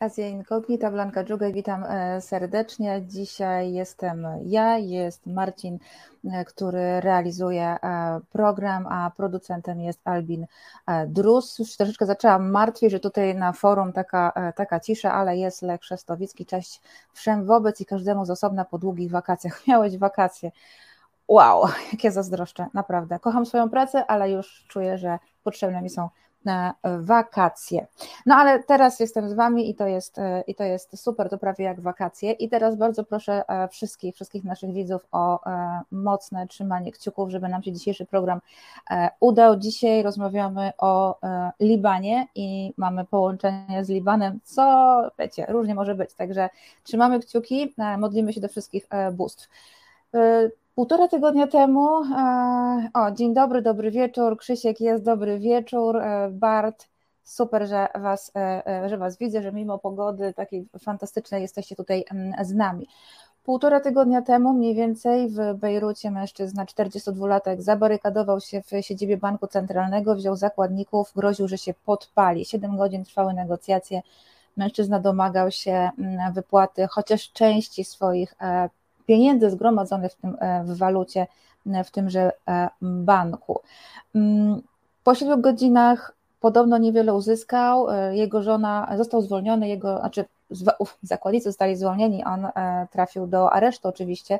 Azja Incognita, Blanka Dżugaj, witam e, serdecznie. Dzisiaj jestem ja, jest Marcin, e, który realizuje e, program, a producentem jest Albin Drus. Już troszeczkę zaczęłam martwić, że tutaj na forum taka, taka cisza, ale jest Lech Szestowicki. Cześć wszem wobec i każdemu z osobna po długich wakacjach. Miałeś wakacje. Wow, jakie zazdroszczę, naprawdę. Kocham swoją pracę, ale już czuję, że potrzebne mi są wakacje. No ale teraz jestem z Wami i to jest, e, i to jest super, to prawie jak wakacje. I teraz bardzo proszę e, wszystkich, wszystkich naszych widzów o e, mocne trzymanie kciuków, żeby nam się dzisiejszy program udał. Dzisiaj rozmawiamy o Libanie i mamy połączenie z Libanem, co wiecie, różnie może być. Także trzymamy kciuki, modlimy się do wszystkich bóstw. Półtora tygodnia temu, e, o dzień dobry, dobry wieczór, Krzysiek jest, dobry wieczór, e, Bart, super, że was, e, że was widzę, że mimo pogody takiej fantastycznej jesteście tutaj mm, z nami. Półtora tygodnia temu mniej więcej w Bejrucie mężczyzna 42-latek zabarykadował się w siedzibie Banku Centralnego, wziął zakładników, groził, że się podpali. Siedem godzin trwały negocjacje. Mężczyzna domagał się mm, wypłaty chociaż części swoich pieniędzy zgromadzonych w, tym, e, w walucie e, w tymże e, banku. Mm, po 7 godzinach podobno niewiele uzyskał, jego żona został zwolniony, jego, znaczy uf, zakładnicy zostali zwolnieni, on trafił do aresztu oczywiście.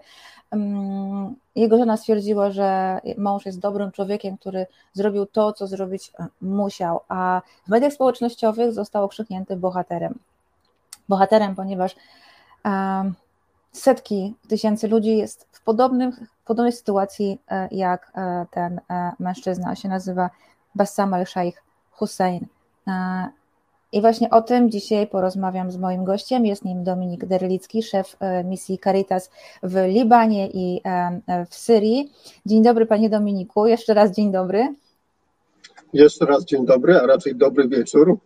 Mm, jego żona stwierdziła, że mąż jest dobrym człowiekiem, który zrobił to, co zrobić musiał, a w mediach społecznościowych został okrzyknięty bohaterem. Bohaterem, ponieważ setki tysięcy ludzi jest w, podobnej sytuacji e, jak e, ten e, mężczyzna, się nazywa Bassam al-Shaykh Hussein. I właśnie o tym dzisiaj porozmawiam z moim gościem. Jest nim Dominik Derlicki, szef misji Caritas w Libanie i w Syrii. Dzień dobry, panie Dominiku. Jeszcze raz dzień dobry. Jeszcze raz dzień dobry, a raczej dobry wieczór.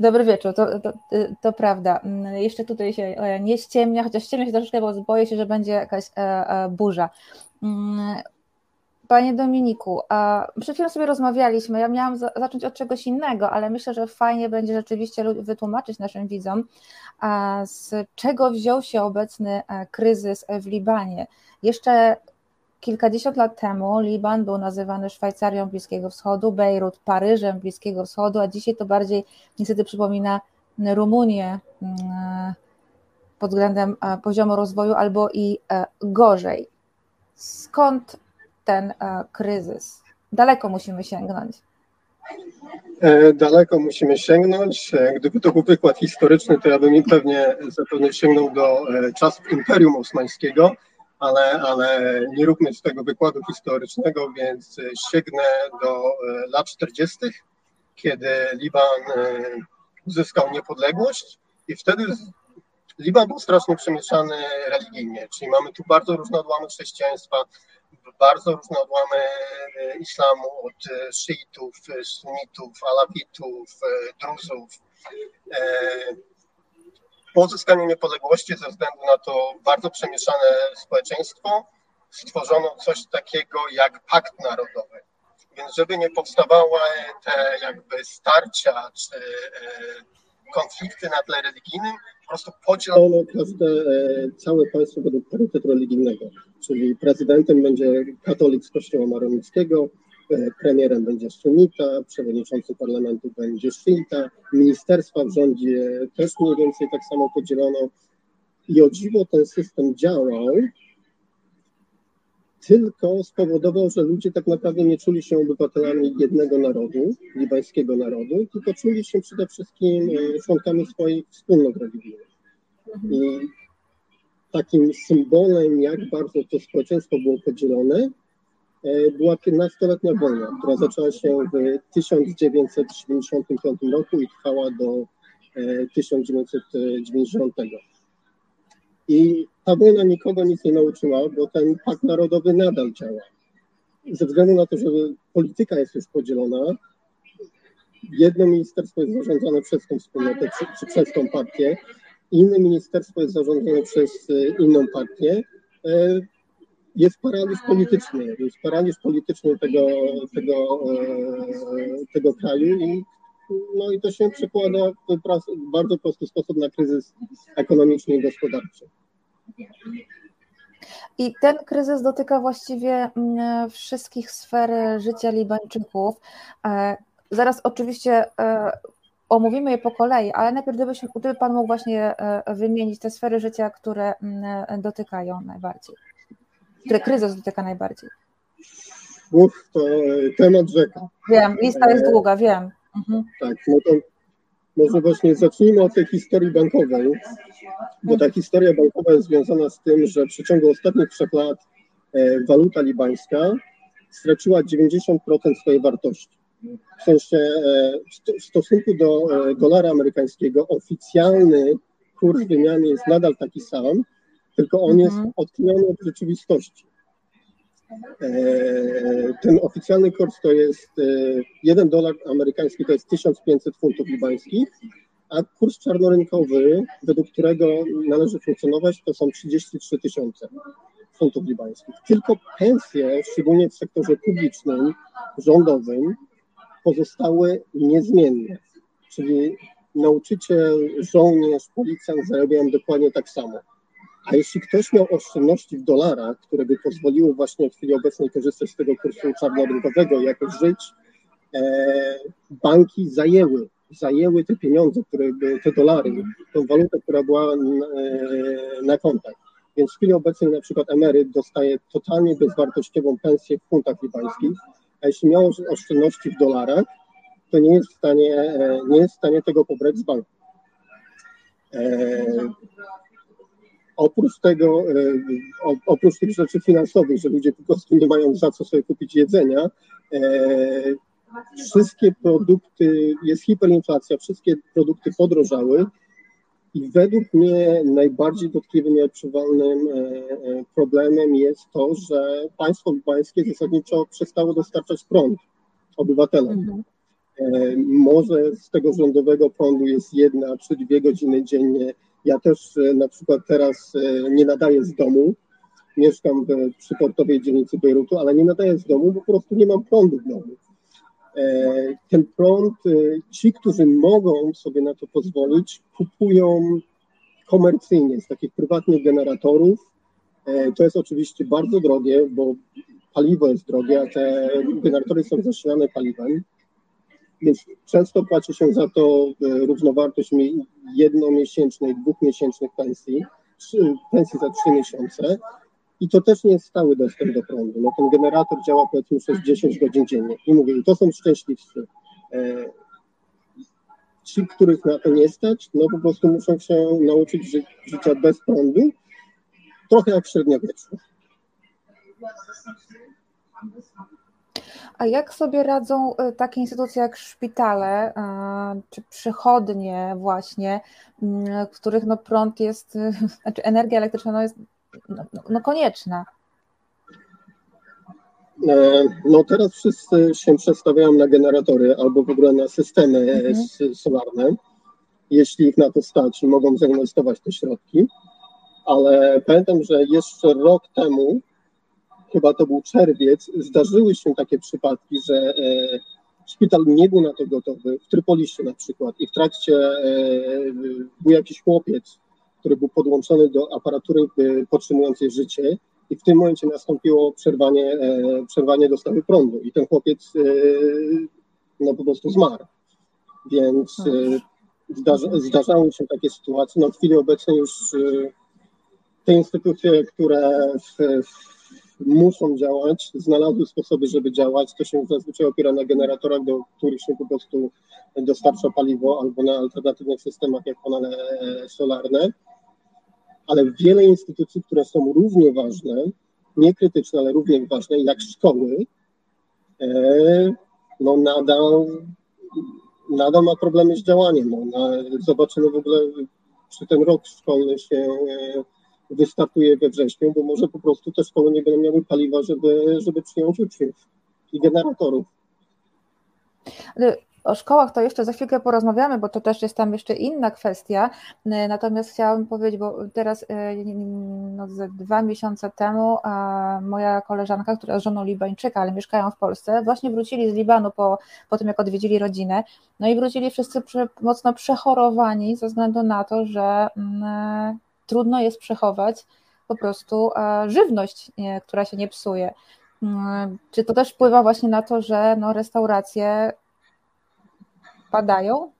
Dobry wieczór, to, to, to, prawda. Mm, jeszcze tutaj się e, nie ściemnia, chociaż ściemnia się troszeczkę, bo boję się, że będzie jakaś e, e, burza. Mm, panie Dominiku, przed chwilą sobie rozmawialiśmy. Ja miałam zacząć od czegoś innego, ale myślę, że fajnie będzie rzeczywiście wytłumaczyć naszym widzom, z czego wziął się obecny kryzys w Libanie. Jeszcze Kilkadziesiąt lat temu Liban był nazywany Szwajcarią Bliskiego Wschodu, Bejrut Paryżem Bliskiego Wschodu, a dzisiaj to bardziej niestety przypomina Rumunię mm, pod względem e, poziomu rozwoju albo i e, gorzej. Skąd ten e, kryzys? Daleko musimy sięgnąć. Daleko musimy sięgnąć. Gdyby to był wykład historyczny, to ja bym pewnie zapewne sięgnął do czasów Imperium Osmańskiego, ale, ale nie róbmy z tego wykładu historycznego, więc sięgnę do e, lat 40., kiedy Liban e, uzyskał niepodległość i wtedy Liban był strasznie przemieszany religijnie, czyli mamy tu bardzo różne odłamy chrześcijaństwa, bardzo różne odłamy e, islamu, od szyitów, sunnitów, alawitów, druzów po uzyskaniu niepodległości, ze względu na to bardzo przemieszane społeczeństwo, stworzono coś takiego jak pakt narodowy. Więc żeby nie powstawały te jakby starcia czy e, konflikty na tle religijnym, po prostu podzielono każde, e, całe państwo według parytetu religijnego, czyli prezydentem będzie katolik z kościoła maronickiego, premierem będzie Sunita, przewodniczący parlamentu będzie Szyita, ministerstwa w rządzie też mniej więcej tak samo podzielono. I o dziwo ten system działał, tylko spowodował, że ludzie tak naprawdę nie czuli się obywatelami jednego narodu, libańskiego narodu, tylko czuli się przede wszystkim e, członkami swoich wspólnot religijnych. I takim symbolem, jak bardzo to społeczeństwo było podzielone, była 15-letnia wojna, która zaczęła się w 1975 roku i trwała do 1990. E, I ta wojna nikogo nic nie nauczyła, bo ten pakt narodowy nadal działa. Ze względu na to, że polityka jest już podzielona, jedno ministerstwo jest zarządzane przez tą wspólnotę czy, czy przez tą partię, inne ministerstwo jest zarządzane przez e, inną partię jest paraliż polityczny, jest paraliż polityczny tego, tego, e, tego kraju i no i to się przekłada w bardzo prosty sposób na kryzys ekonomiczny i gospodarczy. I ten kryzys dotyka właściwie mm, wszystkich sfer życia Libańczyków. E, zaraz oczywiście e, omówimy je po kolei, ale najpierw gdybyś, gdyby Pan mógł właśnie wymienić te sfery życia, które mm, dotykają najbardziej, które kryzys dotyka najbardziej. Uf, to temat rzeka. Wiem, lista jest długa, wiem. Mhm. Tak, no to może właśnie zacznijmy od tej historii bankowej, bo ta historia bankowa jest związana z tym, że w przeciągu ostatnich trzech lat e, waluta libańska straciła 90% swojej wartości. W sensie e, w stosunku do e, dolara amerykańskiego oficjalny kurs wymiany jest nadal taki sam, tylko on jest mhm. odklejony od rzeczywistości. Ten oficjalny kurs to jest 1 dolar amerykański to jest 1500 funtów libańskich, a kurs czarnorynkowy, według którego należy funkcjonować, to są 33 tysiące funtów libańskich. Tylko pensje, szczególnie w sektorze publicznym, rządowym, pozostały niezmienne. Czyli nauczyciel, żołnierz, policjant zarabiają dokładnie tak samo. A jeśli ktoś miał oszczędności w dolarach, które by pozwoliły właśnie w chwili obecnej korzystać z tego kursu czarnorynkowego i jakoś żyć, e, banki zajęły zajęły te pieniądze, które, te dolary, tą walutę, która była na, e, na kontach. Więc w chwili obecnej na przykład emeryt dostaje totalnie bezwartościową pensję w funtach libańskich, a jeśli miał oszczędności w dolarach, to nie jest w stanie, e, nie jest w stanie tego pobrać z banku. E, oprócz tego, e, oprócz tych rzeczy finansowych, że ludzie po prostu nie mają za co sobie kupić jedzenia, e, wszystkie produkty, jest hiperinflacja, wszystkie produkty podrożały i według mnie najbardziej dotkliwym i odczuwalnym e, problemem jest to, że państwo libańskie zasadniczo przestało dostarczać prąd obywatelom. Mhm. Może z tego rządowego prądu jest jedna czy dwie godziny dziennie. Ja też na przykład teraz nie nadaję z domu, mieszkam w przyportowej dzielnicy Bejrutu, ale nie nadaję z domu, bo po prostu nie mam prądu w domu. E, ten prąd, e, ci, którzy mogą sobie na to pozwolić, kupują komercyjnie z takich prywatnych generatorów. E, to jest oczywiście bardzo drogie, bo paliwo jest drogie, a te generatory są zasilane paliwem, więc często płaci się za to równowartość jednomiesięcznej, dwumiesięcznych pensji, pensji za trzy miesiące, i to też nie jest stały dostęp do prądu. No, ten generator działa powiedzmy przez 10 godzin dziennie. I mówię, to są szczęśliwcy. E, ci, których na to nie stać, no po prostu muszą się nauczyć ży życia bez prądu, trochę jak w średniowieczu. A jak sobie radzą e, takie instytucje jak szpitale e, czy przychodnie właśnie, w których no prąd jest, znaczy energia elektryczna no jest no, no, no konieczna. E, no teraz wszyscy się przestawiają na generatory albo w ogóle na systemy mhm. solarne, jeśli ich na to stać i mogą zainwestować te środki. Ale pamiętam, że jeszcze rok temu, chyba to był czerwiec, zdarzyły się takie przypadki, że e, szpital nie był na to gotowy, w Trypolisie na przykład, i w trakcie e, był jakiś chłopiec, który był podłączony do aparatury y, podtrzymującej życie. I w tym momencie nastąpiło przerwanie, e, przerwanie dostawy prądu. I ten chłopiec no po prostu zmarł. Więc zdarza, zdarzały się takie sytuacje. No w chwili obecnej już te instytucje, które w muszą działać, znalazły sposoby, żeby działać. To się zazwyczaj opiera na generatorach, do których się po prostu dostarcza paliwo, albo na alternatywnych systemach, jak panele solarne ale wiele instytucji, które są równie ważne, nie krytyczne, ale równie ważne, jak szkoły, e, no nadal, nadal ma problemy z działaniem. No, zobaczymy w ogóle, czy ten rok szkolny się e, wystartuje we wrześniu, bo może po prostu te szkoły nie będą miały paliwa, żeby, żeby przyjąć uczniów i generatorów. O szkołach to jeszcze za chwilkę porozmawiamy, bo to też jest tam jeszcze inna kwestia. Natomiast chciałabym powiedzieć, bo teraz no, dwa miesiące temu moja koleżanka, która jest żoną Libańczyka, ale mieszkają w Polsce, właśnie wrócili z Libanu po, po tym, jak odwiedzili rodzinę. No i wrócili wszyscy mocno przechorowani ze względu na to, że mm, trudno jest przechować po prostu żywność, która się nie psuje. Mm, czy to też wpływa właśnie na to, że no, restauracje padają?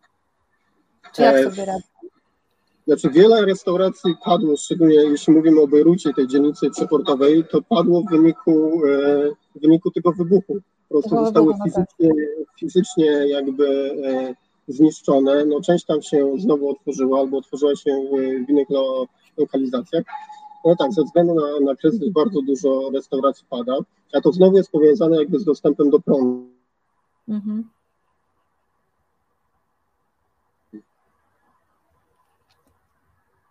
Czy jak e, sobie radzą? Znaczy wiele restauracji padło, szczególnie jeśli mówimy o Bejrucie, tej dzielnicy przeportowej, to padło w wyniku, e, w wyniku tego wybuchu. Po prostu zostały wybuchu, no tak. fizycznie, fizycznie jakby e, zniszczone. No, część tam się znowu otworzyła albo otworzyła się w innych lokalizacjach. No tak, ze względu na, na kryzys bardzo dużo restauracji pada, a to znowu jest powiązane jakby z dostępem do prądu. Mhm.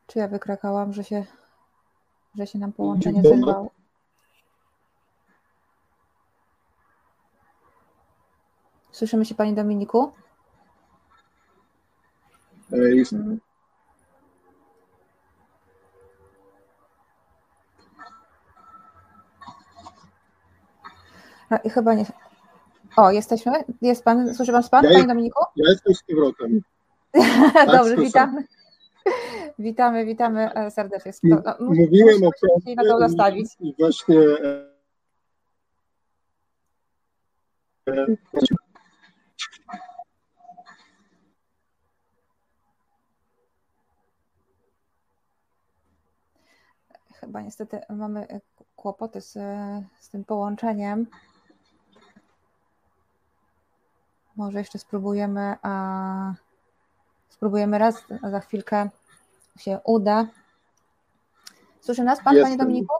Czy ja wykrakałam, że się, że się nam połączenie zerwało? Słyszymy się Pani Dominiku? E, No, i chyba nie. O, jesteśmy? Jest pan, słyszy pan, pan ja Panie Dominiku? Ja jestem z powrotem. Dobrze, tak, witamy. Witamy, witamy e, serdecznie. No, Mówiłem o prądzie na to zostawić. I właśnie e, Chyba niestety mamy kłopoty z, z tym połączeniem. Może jeszcze spróbujemy, a spróbujemy raz, a za chwilkę się uda. Słyszy nas Pan, Jestem. Panie Dominiku?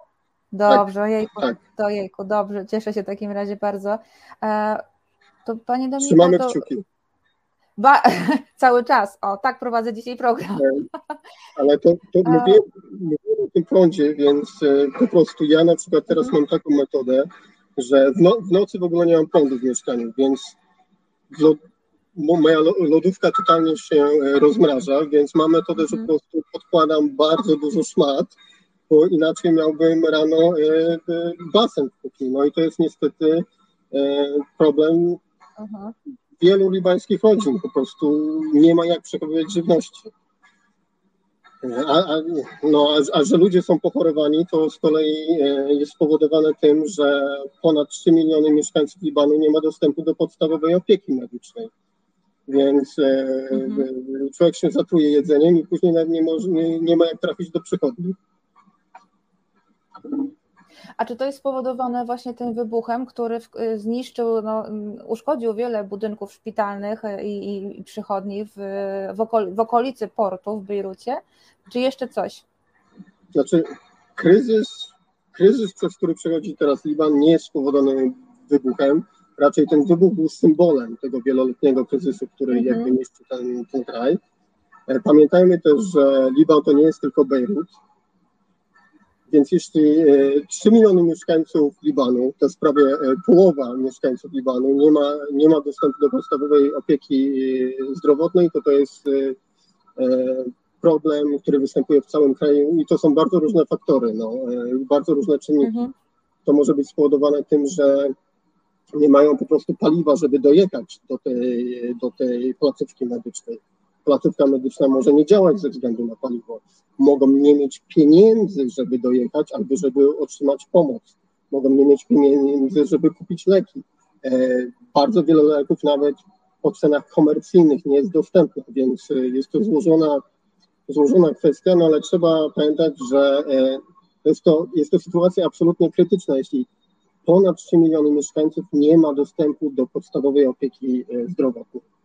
Dobrze, tak, jejku, tak. to jejku, dobrze, cieszę się w takim razie bardzo. E, to Panie Dominiku... Trzymamy to... kciuki. Ba... Cały czas, o, tak prowadzę dzisiaj program. Ale to, to e. mówiłem, mówiłem o tym prądzie, więc e, po prostu ja na przykład teraz mam taką metodę, że w, no, w nocy w ogóle nie mam prądu w mieszkaniu, więc moja lodówka totalnie się e, rozmraża, więc mam metodę, że po mhm. prostu podkładam bardzo dużo szmat, bo inaczej miałbym rano e, e, basen w kuchni. No i to jest niestety problem Aha. wielu libańskich rodzin. Po prostu nie ma jak przechowywać żywności. A, a, no, a, a, że ludzie są pochorowani, to z kolei jest spowodowane tym, że ponad 3 miliony mieszkańców Libanu nie ma dostępu do podstawowej opieki medycznej więc e, mhm. człowiek się zatruje jedzeniem i później nie, może, nie, nie ma jak trafić do przychodni. A czy to jest spowodowane właśnie tym wybuchem, który zniszczył, no, uszkodził wiele budynków szpitalnych i, i przychodni w, w, okol, w okolicy portu w Bejrucie? Czy jeszcze coś? Znaczy, kryzys, kryzys, przez który przechodzi teraz Liban, nie jest spowodowany wybuchem raczej ten wybuch był symbolem tego wieloletniego kryzysu, który mm -hmm. jakby niszczy ten, ten kraj. E, pamiętajmy też, że Liban to nie jest tylko Bejrut, więc jeśli 3 e, miliony mieszkańców Libanu, to jest prawie e, połowa mieszkańców Libanu, nie ma, nie ma dostępu do podstawowej opieki zdrowotnej, to to jest problem, który występuje w całym kraju i to są bardzo różne faktory, no, bardzo różne czynniki. Mhm. To może być spowodowane tym, że nie mają po prostu paliwa, żeby dojechać do tej, do tej placówki medycznej. Placówka medyczna może nie działać ze względu na paliwo. Mogą nie mieć pieniędzy, żeby dojechać, albo żeby otrzymać pomoc. Mogą nie mieć pieniędzy, żeby kupić leki. E, bardzo wiele leków nawet po cenach komercyjnych nie jest dostępnych, więc jest to złożona, złożona kwestia, no ale trzeba pamiętać, że e, jest to, jest to sytuacja absolutnie krytyczna. Jeśli ponad 3 miliony mieszkańców nie ma dostępu do podstawowej opieki e, zdrowotnej.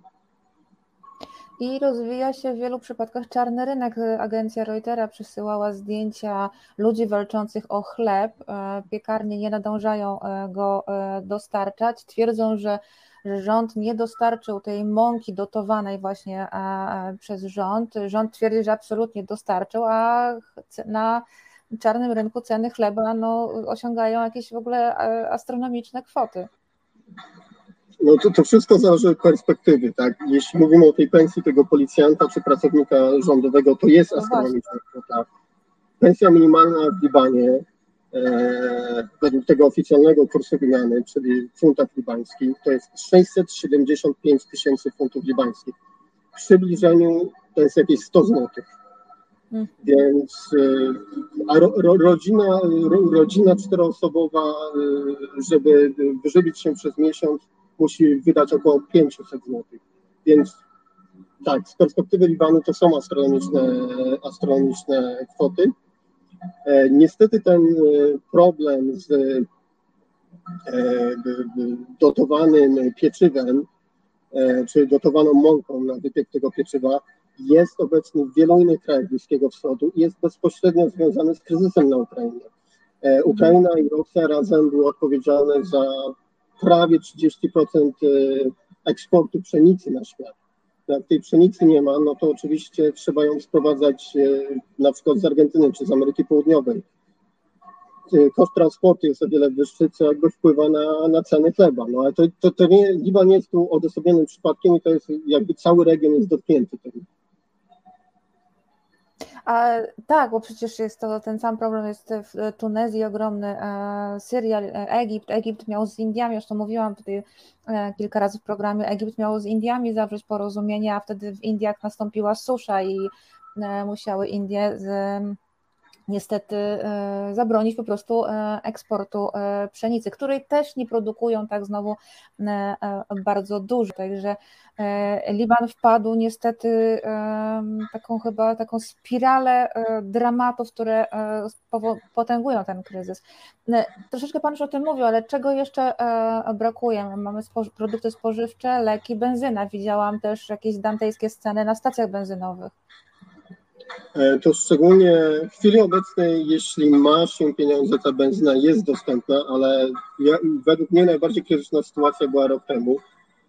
I rozwija się w wielu przypadkach czarny rynek. Agencja Reutera przysyłała zdjęcia ludzi walczących o chleb. E, piekarnie nie nadążają e, go dostarczać. Twierdzą, że rząd nie dostarczył tej mąki dotowanej właśnie przez rząd. Rząd twierdzi, że absolutnie dostarczył, a na czarnym rynku ceny chleba no, osiągają jakieś w ogóle e, astronomiczne kwoty. No to, to wszystko zależy od perspektywy, tak? Jeśli mówimy o tej pensji tego policjanta czy pracownika rządowego, to jest no astronomiczna kwota. Pensja minimalna w Libanie, e, według tego oficjalnego kursu wymiany, czyli funtach libańskich, to jest 675 tysięcy funtów libańskich. W przybliżeniu to jest jakieś 100 złotych. Hmm. Więc e, a ro, ro, rodzina, ro, rodzina czteroosobowa, e, żeby wyżywić się przez miesiąc, musi wydać około 500 zł. Więc tak, z perspektywy Libanu to są astronomiczne, astronomiczne kwoty. E, niestety ten e, problem z e, dotowanym pieczywem, czy dotowaną mąką na wypiek tego pieczywa jest obecny w wielu innych krajach Bliskiego Wschodu i jest bezpośrednio związany z kryzysem na Ukrainie. Ukraina i Rosja razem były odpowiedzialne za prawie 30% e, eksportu pszenicy na świat. Jak tej pszenicy nie ma, no to oczywiście trzeba ją sprowadzać e, na przykład z Argentyny czy z Ameryki Południowej. E, koszt transportu jest o wiele wyższy, co jakby wpływa na, na ceny chleba. No ale to, to, to nie, Liban jest tu odosobnionym przypadkiem i to jest jakby cały region jest dotknięty tym. A, tak, bo przecież jest to ten sam problem jest w Tunezji ogromny, e, Syria, e, Egipt. Egipt miał z Indiami, już to mówiłam tutaj e, kilka razy w programie, Egipt miał z Indiami zawrzeć porozumienie, a wtedy w Indiach nastąpiła susza i musiały Indie z niestety e, zabronić po prostu e, eksportu e, pszenicy, której też nie produkują tak znowu bardzo dużo. Także Liban wpadł niestety taką chyba taką spiralę dramatów, które potęgują ten kryzys. Troszeczkę Pan już o tym mówił, ale czego jeszcze brakuje? Mamy produkty spożywcze, leki, benzyna. Widziałam też jakieś dantejskie sceny na stacjach benzynowych. E, to szczególnie w chwili obecnej, jeśli ma się pieniądze, ta benzyna jest dostępna, ale ja, według mnie najbardziej krytyczna sytuacja była rok temu.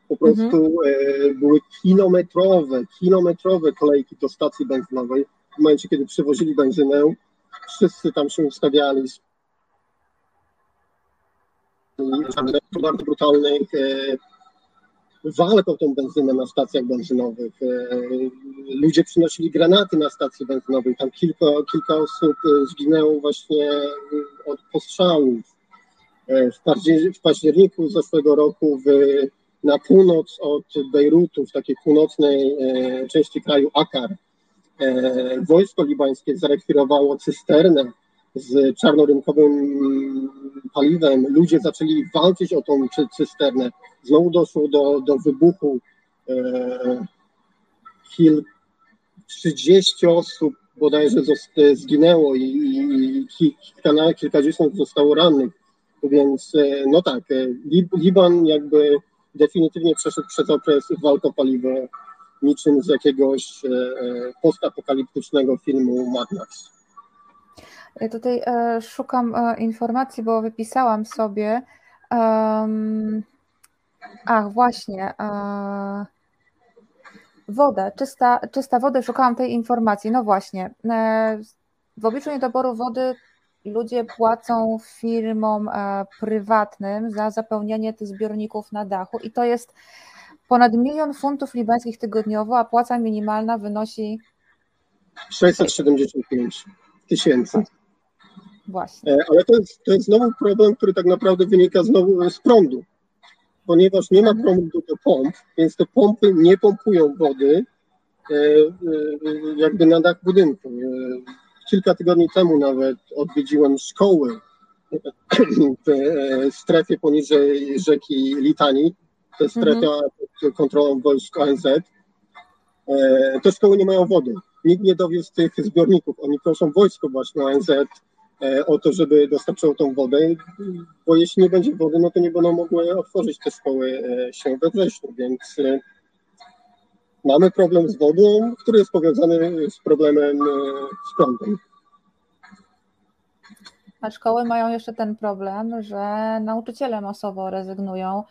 Po prostu mhm. e, były kilometrowe, kilometrowe kolejki do stacji benzynowej. W momencie, kiedy przywozili benzynę, wszyscy tam się ustawiali z bardzo brutalnych e, walk o tą benzynę na stacjach benzynowych. E, ludzie przynosili granaty na stacje benzynowe. Tam kilka, kilka osób e, zginęło właśnie e, od postrzałów. W październiku zeszłego roku w, na północ od Bejrutu, w takiej północnej części kraju Akar, wojsko libańskie zarekwirowało cysternę z czarnorynkowym paliwem. Ludzie zaczęli walczyć o tą cysternę. Znowu doszło do, do wybuchu. E, kil, 30 osób bodajże zginęło i, i kilka, kilkadziesiąt zostało rannych. Więc e, no tak, e, Liban jakby definitywnie przeszedł przez okres walk o paliwo niczym z jakiegoś postapokaliptycznego filmu Mad Max. Ja tutaj e, szukam e, informacji, bo wypisałam sobie. Um, ach, właśnie. E, wodę, czysta, czysta woda, szukałam tej informacji. No właśnie. E, w obliczu niedoboru wody ludzie płacą firmom e, prywatnym za zapełnianie tych zbiorników na dachu i to jest ponad milion funtów libańskich tygodniowo, a płaca minimalna wynosi 675 tysięcy. Właśnie. E, ale to jest, to jest znowu problem, który tak naprawdę wynika znowu z prądu, ponieważ nie ma mhm. prądu do pomp, więc te pompy nie pompują wody e, e, jakby na dach budynku. Kilka tygodni temu nawet odwiedziłem szkoły w strefie poniżej rzeki Litani, to jest strefa mhm. pod kontrolą wojsk ONZ. Te szkoły nie mają wody. Nikt nie dowiózł tych zbiorników. Oni proszą wojsko właśnie ONZ o to, żeby dostarczyło tą wodę, bo jeśli nie będzie wody, no to nie będą mogły otworzyć te szkoły e, się we wrześniu, więc e, mamy problem z wodą, który jest powiązany z problemem z prądem. A szkoły mają jeszcze ten problem, że nauczyciele masowo rezygnują.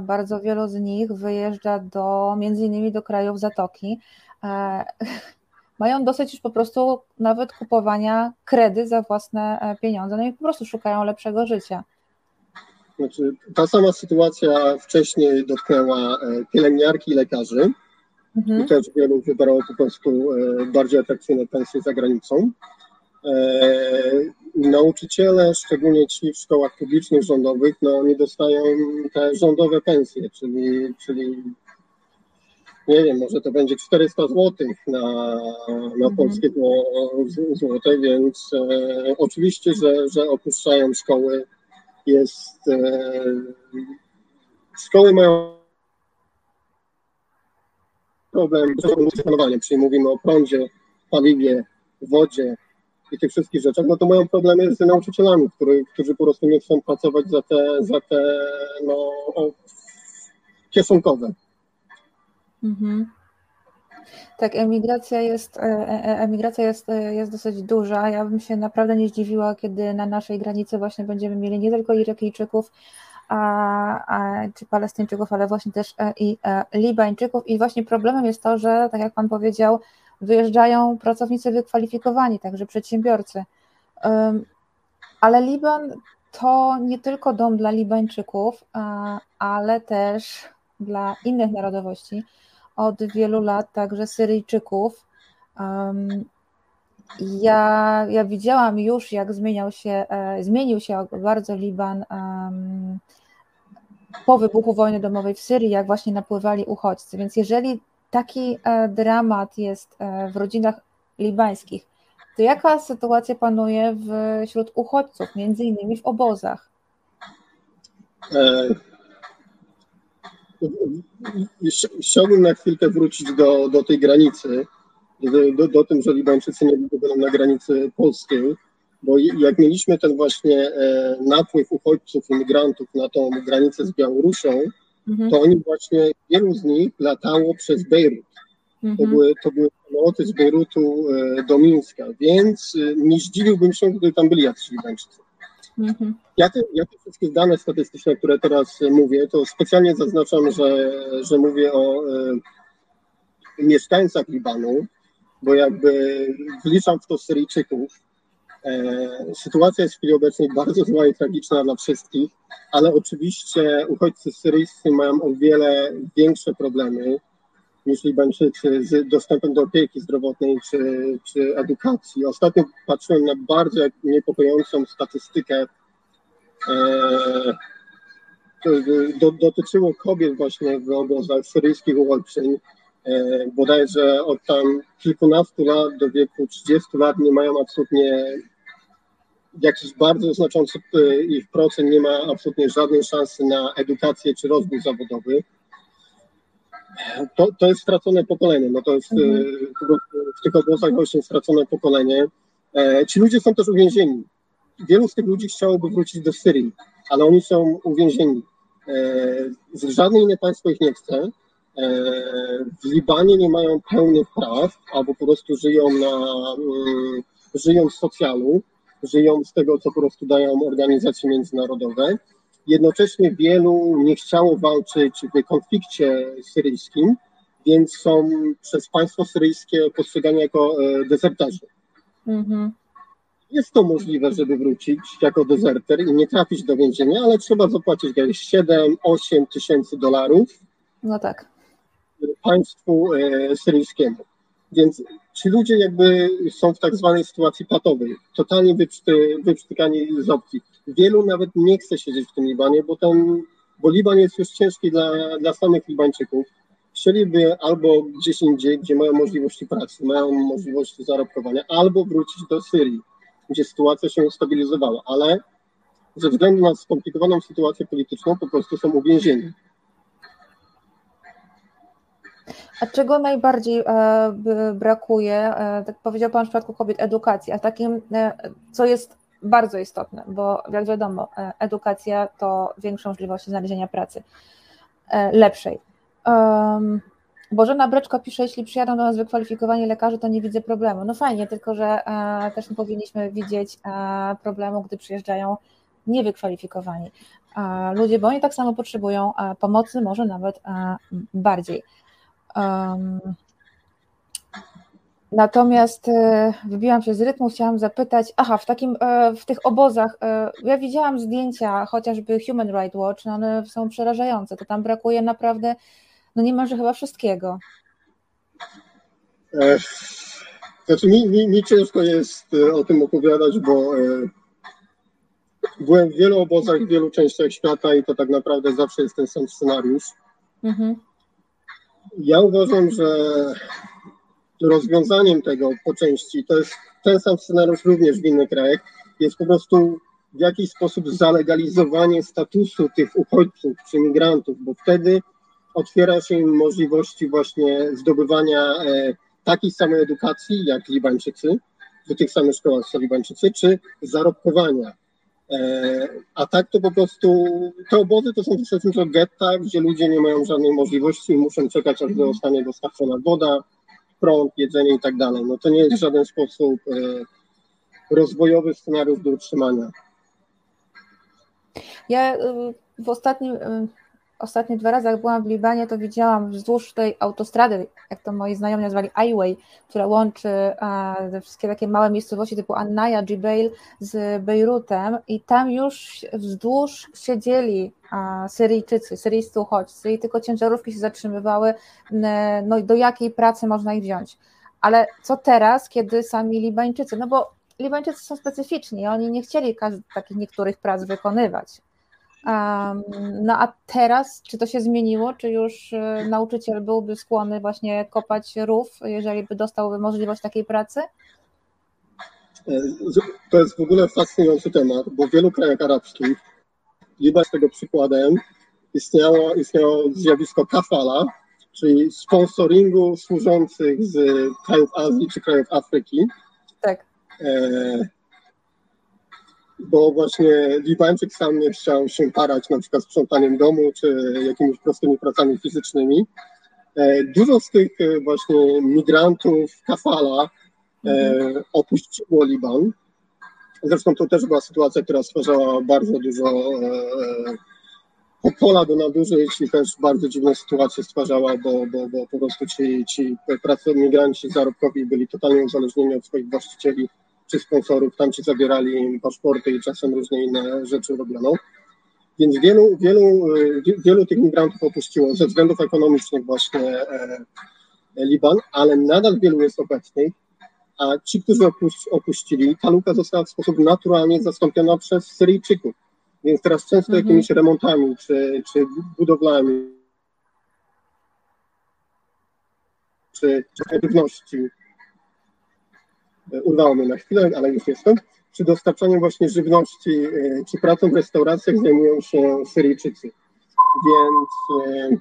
Bardzo wielu z nich wyjeżdża do między innymi do krajów Zatoki mają dosyć już po prostu nawet kupowania kredy za własne e, pieniądze, no i po prostu szukają lepszego życia. Znaczy, ta sama sytuacja wcześniej dotknęła pielęgniarki i lekarzy. Mhm. I też wielu wybrało po prostu bardziej atrakcyjne pensje za granicą. Nauczyciele, szczególnie ci w szkołach publicznych, rządowych, no nie dostają te rządowe pensje, czyli, czyli nie wiem, może to będzie 400 zł na, na mhm. polskie złote, więc e, oczywiście, że, że opuszczają szkoły. Jest, e, szkoły mają problem z funkcjonowaniem, czyli mówimy o prądzie, paliwie, wodzie i tych wszystkich rzeczach, no to mają problemy z nauczycielami, który, którzy po prostu nie chcą pracować za te, za te no, kieszonkowe. Mhm. Tak, emigracja jest, e, e, emigracja jest, e, jest dosyć duża. Ja bym się naprawdę nie zdziwiła, kiedy na naszej granicy właśnie będziemy mieli nie tylko Irakijczyków, a, a, czy Palestyńczyków, ale właśnie też i Libańczyków. I właśnie problemem jest to, że, tak jak Pan powiedział, wyjeżdżają pracownicy wykwalifikowani, także przedsiębiorcy. Ale Liban to nie tylko dom dla Libańczyków, ale też dla innych narodowości od wielu lat także Syryjczyków. Ja, ja widziałam już, jak zmieniał się, e, zmienił się bardzo Liban po wybuchu wojny domowej w Syrii, jak właśnie napływali uchodźcy. Więc jeżeli taki e, dramat jest e, w rodzinach libańskich, to jaka sytuacja panuje wśród uchodźców, między innymi w obozach? Chciałbym na chwilkę wrócić do, do tej granicy, do, do tym, że Libańczycy nie będą na granicy polskiej, bo jak mieliśmy ten właśnie e, napływ uchodźców, imigrantów na tą granicę z Białorusią, mhm. to oni właśnie, wielu z nich latało przez Bejrut. Mhm. To, były, to były samoloty z Bejrutu e, do Mińska, więc e, nie zdziwiłbym się, gdyby tam byli jacyś Libańczycy. Mhm. Ja, te, ja te wszystkie dane statystyczne, które teraz mówię, to specjalnie zaznaczam, że, że mówię o e, mieszkańcach Libanu, bo jakby wliczam w to Syryjczyków. E, sytuacja jest w chwili obecnej bardzo zła i tragiczna dla wszystkich, ale oczywiście uchodźcy syryjscy mają o wiele większe problemy Libańczycy z dostępem do opieki zdrowotnej czy, czy edukacji. Ostatnio patrzyłem na bardzo niepokojącą statystykę. E, do, dotyczyło kobiet właśnie w obozach syryjskich uchodźczyń. E, bodajże od tam kilkunastu lat do wieku 30 lat nie mają absolutnie jakiś bardzo znaczący e, ich procent nie ma absolutnie żadnej szansy na edukację czy rozwój zawodowy to, to jest stracone pokolenie. No to jest mhm. E, w tych obozach właśnie stracone pokolenie. E, ci ludzie są też uwięzieni. Wielu z tych ludzi chciałoby wrócić do Syrii, ale oni są uwięzieni. E, żadne inne państwo ich nie chce. W Libanie nie mają pełnych praw, albo po prostu żyją na, żyją z socjalu, żyją z tego, co po prostu dają organizacje międzynarodowe. Jednocześnie wielu nie chciało walczyć w konflikcie syryjskim, więc są przez państwo syryjskie postrzegani jako e, dezerterzy. Mhm. Jest to możliwe, żeby wrócić jako dezerter i nie trafić do więzienia, ale trzeba zapłacić 7-8 tysięcy dolarów. No tak. Państwu e, syryjskiemu. Więc ci ludzie jakby są w tak zwanej sytuacji patowej, totalnie wyprzty, wyprztykani z opcji. Wielu nawet nie chce siedzieć w tym Libanie, bo, ten, bo Liban jest już ciężki dla, dla samych Libańczyków. Chcieliby albo gdzieś indziej, gdzie mają możliwości pracy, mają możliwości zarobkowania, albo wrócić do Syrii, gdzie sytuacja się ustabilizowała, ale ze względu na skomplikowaną sytuację polityczną po prostu są uwięzieni. A czego najbardziej e, brakuje, e, tak powiedział Pan w przypadku kobiet, edukacji, a takim, e, co jest bardzo istotne, bo jak wiadomo, edukacja to większa możliwość znalezienia pracy lepszej. Bożena Breczko pisze, jeśli przyjadą do nas wykwalifikowani lekarze, to nie widzę problemu. No fajnie, tylko że też nie powinniśmy widzieć problemu, gdy przyjeżdżają niewykwalifikowani ludzie, bo oni tak samo potrzebują pomocy, może nawet bardziej. Um, Natomiast e, wybiłam się z rytmu, chciałam zapytać, aha, w takim, e, w tych obozach, e, ja widziałam zdjęcia chociażby Human Rights Watch, no one są przerażające, to tam brakuje naprawdę, no niemalże chyba wszystkiego. Znaczy mi, mi, mi ciężko jest o tym opowiadać, bo byłem w wielu obozach, w wielu częściach świata i to tak naprawdę zawsze jest ten sam scenariusz. Mhm. Ja uważam, że rozwiązaniem tego po części, to jest ten sam scenariusz również w innych krajach, jest po prostu w jakiś sposób zalegalizowanie statusu tych uchodźców czy migrantów, bo wtedy otwiera się im możliwości właśnie zdobywania e, takiej samej edukacji jak Libańczycy, w tych samych szkołach co Libańczycy, czy zarobkowania. E, a tak to po prostu, te obozy to są zasadniczo getta, gdzie ludzie nie mają żadnej możliwości i muszą czekać, aż zostanie dostarczona woda, prąd, jedzenie i tak dalej. No to nie jest w żaden sposób e, rozwojowy scenariusz do utrzymania. Ja y, w ostatnim, y, ostatnie dwa razy, jak byłam w Libanie, to widziałam wzdłuż tej autostrady, jak to moi znajomi nazwali highway, która łączy te wszystkie takie małe miejscowości typu Anaya, Jibail z Bejrutem i tam już wzdłuż siedzieli Syryjczycy, syryjscy uchodźcy i tylko ciężarówki się zatrzymywały, no i do jakiej pracy można ich wziąć. Ale co teraz, kiedy sami Libańczycy, no bo Libańczycy są specyficzni, oni nie chcieli takich niektórych prac wykonywać. No a teraz, czy to się zmieniło, czy już e, nauczyciel byłby skłonny właśnie kopać rów, jeżeli by dostałby możliwość takiej pracy? E, to jest w ogóle fascynujący temat, bo w wielu krajach arabskich Liban tego przykładem istniało, istniało zjawisko kafala, czyli sponsoringu służących z krajów Azji czy krajów Afryki. Tak. E, bo właśnie Libańczyk sam nie chciał się parać na przykład sprzątaniem domu czy jakimiś prostymi pracami fizycznymi. E, dużo z tych e, właśnie migrantów kafala mhm. opuściło Liban Zresztą to też była sytuacja, która stwarzała bardzo dużo e, pola do nadużyć i też bardzo dziwne sytuacje stwarzała, bo, bo, bo po prostu ci, ci migranci zarobkowi byli totalnie uzależnieni od swoich właścicieli czy sponsorów, tam ci zabierali im paszporty i czasem różne inne rzeczy robiono. Więc wielu, wielu, e, wielu tych migrantów opuściło ze względów ekonomicznych właśnie e, Liban, ale nadal wielu jest obecnych a ci, którzy opuścili, ta luka została w sposób naturalnie zastąpiona przez Syryjczyków. Więc teraz często mhm. jakimiś remontami czy, czy budowlami, czy, czy e, urwało mnie na chwilę, ale już jestem, czy dostarczaniem właśnie żywności, e, czy pracą w restauracjach zajmują się Syryjczycy. Więc e,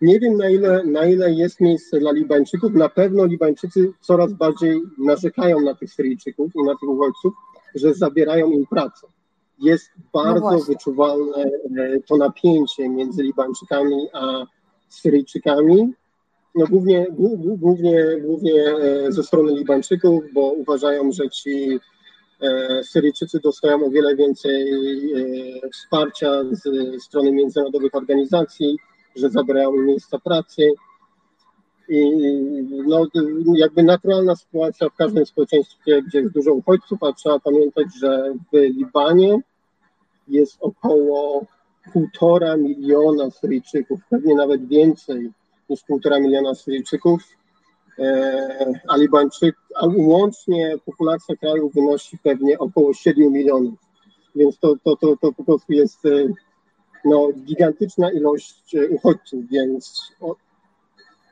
nie wiem, na ile, na ile jest miejsce dla Libańczyków. Na pewno Libańczycy coraz bardziej narzekają na tych Syryjczyków i na tych uchodźców, że zabierają im pracę. Jest bardzo no wyczuwalne to napięcie między Libańczykami a Syryjczykami. No głównie, głównie, głównie e, ze strony Libańczyków, bo uważają, że ci e, Syryjczycy dostają o wiele więcej wsparcia ze strony międzynarodowych organizacji że zabrały miejsca pracy. I no, jakby naturalna sytuacja w każdym społeczeństwie, gdzie jest dużo uchodźców, a trzeba pamiętać, że w Libanie jest około półtora miliona Syryjczyków, pewnie nawet więcej niż półtora miliona Syryjczyków, e, a Libańczyk, a łącznie populacja kraju wynosi pewnie około 7 milionów. Więc to, to, to, to po prostu jest e, no, gigantyczna ilość e, uchodźców, więc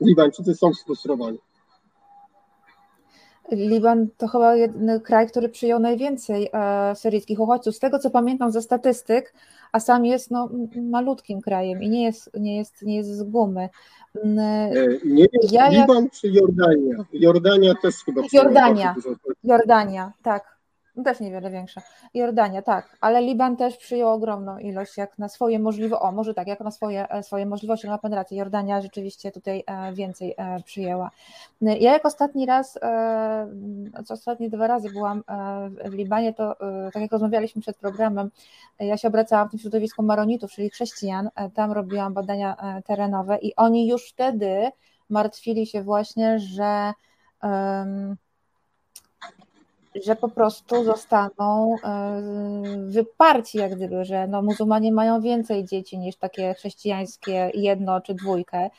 Libańczycy są sfrustrowani. Liban to chyba jeden kraj, który przyjął najwięcej e, syryjskich uchodźców. Z tego co pamiętam ze statystyk, a sam jest no, malutkim krajem i nie jest, nie jest, nie jest z gumy. Mm, e, nie jest ja, Liban ja... czy Jordania? Jordania też chyba. Jordania, Jordania, tak. No też niewiele większa. Jordania, tak, ale Liban też przyjął ogromną ilość, jak na swoje możliwości, o może tak, jak na swoje, e, swoje możliwości, ma pan rację, Jordania rzeczywiście tutaj e, więcej e, przyjęła. Ja jak ostatni raz, co ostatnie dwa razy byłam w Libanie, to tak jak rozmawialiśmy przed programem, ja się obracałam w tym środowisku maronitów, czyli chrześcijan, tam robiłam badania terenowe i oni już wtedy martwili się właśnie, że że po prostu zostaną e, wyparci, jak gdyby, że no, muzułmanie mają więcej dzieci niż takie chrześcijańskie jedno czy dwójkę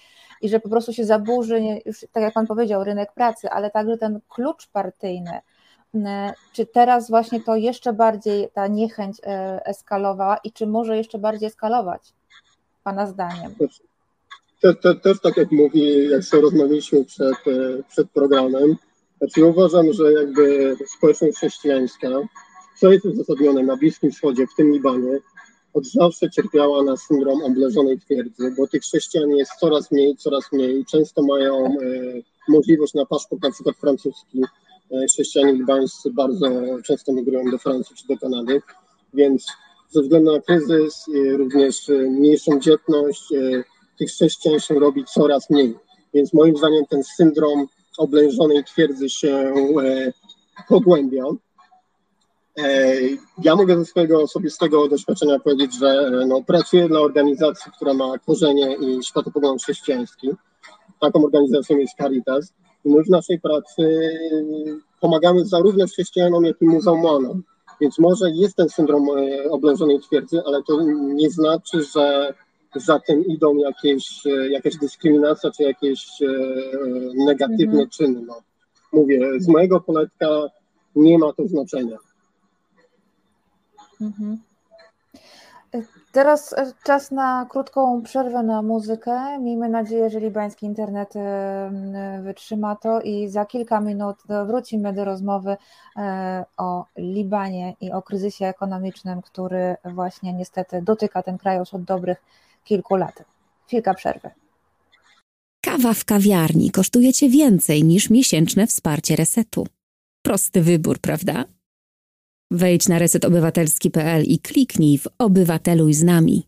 i że po prostu się zaburzy, już tak jak Pan powiedział, rynek pracy, ale także ten klucz partyjny. E, czy teraz właśnie to jeszcze bardziej ta niechęć e, eskalowała i czy może jeszcze bardziej eskalować, Pana zdaniem? Też, też, też tak jak mówi, jak sobie rozmawialiśmy przed, przed programem, znaczy uważam, że jakby społeczność chrześcijańska, co jest uzasadnione na Bliskim Wschodzie, w tym Libanie, od zawsze cierpiała na syndrom obleżonej twierdzy, bo tych chrześcijan jest coraz mniej, coraz mniej. Często mają e, możliwość na paszport na przykład francuski. E, chrześcijanie libańscy bardzo często migrują do Francji czy do Kanady, więc ze względu na kryzys, e, również e, mniejszą dzietność, e, tych chrześcijan się robi coraz mniej. Więc moim zdaniem ten syndrom oblężonej twierdzy się e, pogłębia. E, ja mogę ze swojego osobistego doświadczenia powiedzieć, że e, no, pracuję dla organizacji, która ma korzenie i światopogląd chrześcijański. Taką organizacją jest Caritas. I my w naszej pracy pomagamy zarówno chrześcijanom, jak i muzułmanom. Więc może jest ten syndrom oblężonej twierdzy, ale to nie znaczy, że za tym idą jakieś, e, jakaś dyskryminacja czy jakieś e, negatywne mhm. czyny. No. Mówię, z mojego poletka nie ma to znaczenia. Mhm. E, teraz czas na krótką przerwę na muzykę. Miejmy nadzieję, że libański internet wytrzyma to i za kilka minut wrócimy do rozmowy o Libanie i o kryzysie ekonomicznym, który właśnie niestety dotyka ten kraj już od dobrych kilku lat. Chwilka przerwy. Kawa w kawiarni kosztuje Cię więcej niż miesięczne wsparcie resetu. Prosty wybór, prawda? Wejdź na resetobywatelski.pl i kliknij w Obywateluj z nami.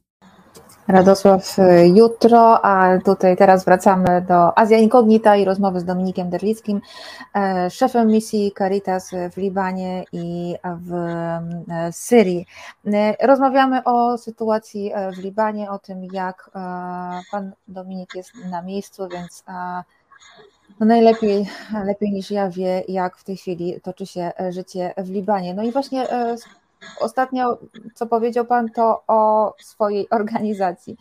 Radosław y, jutro, a tutaj teraz wracamy do Azja Incognita i rozmowy z Dominikiem Derlickim, e, szefem misji Caritas w Libanie i w e, Syrii. Rozmawiamy o sytuacji w Libanie, o tym jak pan Dominik jest na miejscu, więc no najlepiej lepiej niż ja wie, jak w tej chwili toczy się życie w Libanie. No i właśnie Ostatnio, co powiedział Pan, to o swojej organizacji.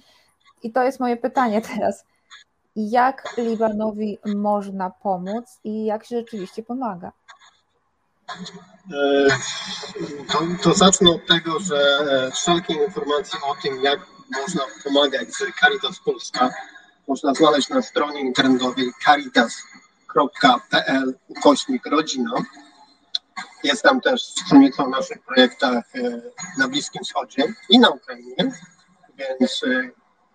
I to jest moje pytanie teraz. Jak Libanowi można pomóc i jak się rzeczywiście pomaga? E, to, to zacznę od tego, że e, wszelkie informacje o tym, jak można pomagać z Caritas Polska, można znaleźć na stronie internetowej caritas.pl ukośnik rodzina. Jestem też wspólnicą w naszych projektach e, na Bliskim Wschodzie i na Ukrainie, więc e,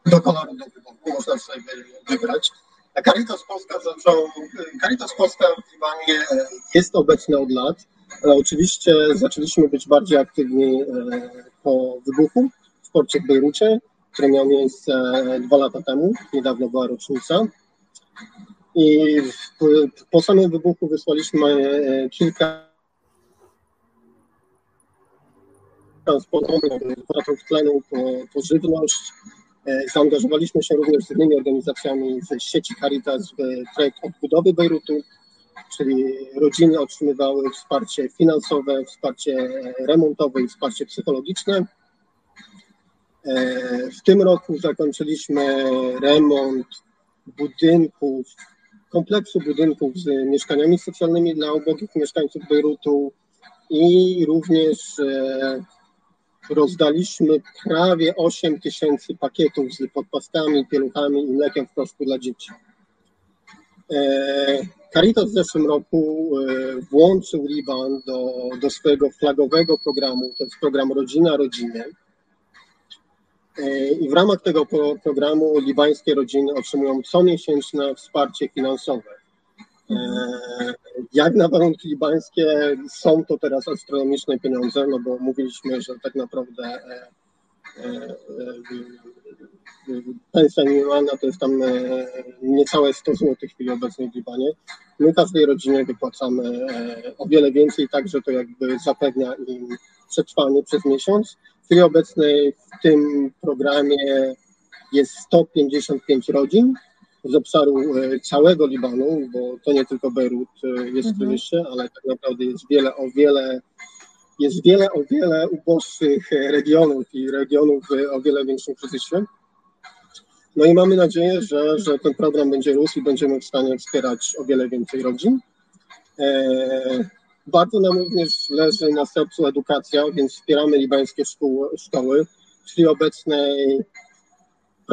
do koloru do wyboru można sobie wybrać. A Caritas Polska zaczął, Caritas Polska w Libanie e, jest obecna od lat, ale oczywiście zaczęliśmy być bardziej aktywni po wybuchu w porcie w Bejrucie, który miał miejsce dwa lata temu, niedawno była rocznica. I po samym wybuchu wysłaliśmy kilka transportowych, w tlenu po, po żywność. E, zaangażowaliśmy się również z innymi organizacjami ze sieci Caritas w projekt odbudowy Bejrutu, czyli rodziny otrzymywały wsparcie finansowe, wsparcie remontowe i wsparcie psychologiczne. E, w tym roku zakończyliśmy remont budynków, kompleksu budynków z mieszkaniami socjalnymi dla ubogich mieszkańców Bejrutu i również e, rozdaliśmy prawie 8 tysięcy pakietów z podpastami, pieluchami i mlekiem w proszku dla dzieci. E, Caritas w zeszłym roku e, włączył Liban do, do swojego flagowego programu, to jest program Rodzina Rodzinie. I w ramach tego programu libańskie rodziny otrzymują comiesięczne wsparcie finansowe. E, jak na warunki libańskie są to teraz astronomiczne pieniądze, no bo mówiliśmy, że tak naprawdę e, e, pensja minimalna to jest tam niecałe 100 zł w chwili obecnej w Libanie. My każdej rodzinie wypłacamy o wiele więcej, także to jakby zapewnia im przetrwanie przez miesiąc. W chwili obecnej w tym programie jest 155 rodzin z obszaru całego Libanu, bo to nie tylko Beirut jest w kryzysie, mhm. ale tak naprawdę jest wiele, o wiele jest wiele, o wiele uboższych regionów i regionów o wiele większym kryzysie. No i mamy nadzieję, że, że ten program będzie rósł i będziemy w stanie wspierać o wiele więcej rodzin. E, bardzo nam również leży na sercu edukacja, więc wspieramy libańskie szkoły. szkoły. Chwili obecnej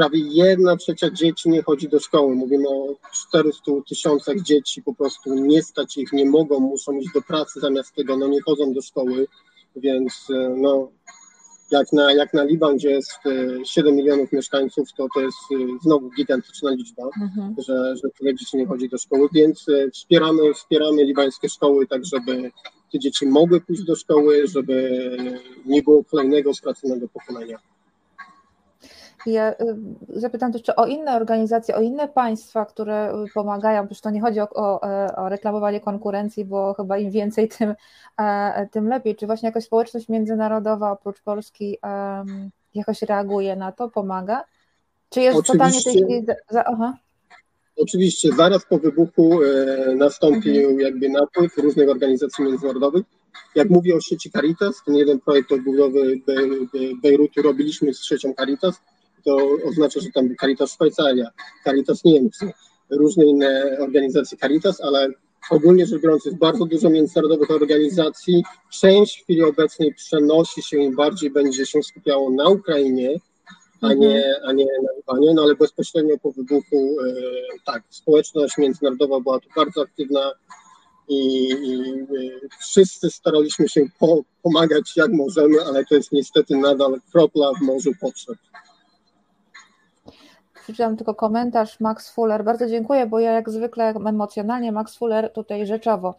prawie jedna trzecia dzieci nie chodzi do szkoły. Mówimy o 400 tysiącach dzieci, po prostu nie stać ich, nie mogą, muszą iść do pracy zamiast tego, no nie chodzą do szkoły, więc e, no jak na, jak na Liban, gdzie jest 7 e, milionów mieszkańców, to to jest e, znowu gigantyczna liczba, mhm. że, że tyle dzieci nie chodzi do szkoły, więc wspieramy, wspieramy libańskie szkoły, tak żeby te dzieci mogły pójść do szkoły, żeby nie było kolejnego straconego pokolenia. Ja y, zapytam też, czy o inne organizacje, o inne państwa, które pomagają, przecież to nie chodzi o, o, o reklamowanie konkurencji, bo chyba im więcej, tym, e, tym lepiej. Czy właśnie jakaś społeczność międzynarodowa oprócz Polski jakoś reaguje na to, pomaga? Czy jest Oczywiście. totalnie tej za, aha. Oczywiście, zaraz po wybuchu e, nastąpił mhm. jakby napływ różnych organizacji międzynarodowych. Jak mówię o sieci Caritas, ten jeden projekt odbudowy Be, Be, Bejrutu robiliśmy z siecią Caritas to oznacza, że tam Caritas Szwajcaria, Caritas Niemcy, różne inne organizacje Caritas, ale ogólnie rzecz biorąc jest bardzo dużo międzynarodowych organizacji. Część w chwili obecnej przenosi się i bardziej będzie się skupiało na Ukrainie, a nie, mhm. a nie na Libanie, no ale bezpośrednio po wybuchu e, tak, społeczność międzynarodowa była tu bardzo aktywna i, i e, wszyscy staraliśmy się po, pomagać jak możemy, ale to jest niestety nadal kropla w morzu potrzeb przeczytam tylko komentarz Max Fuller. Bardzo dziękuję, bo ja jak zwykle emocjonalnie Max Fuller tutaj rzeczowo.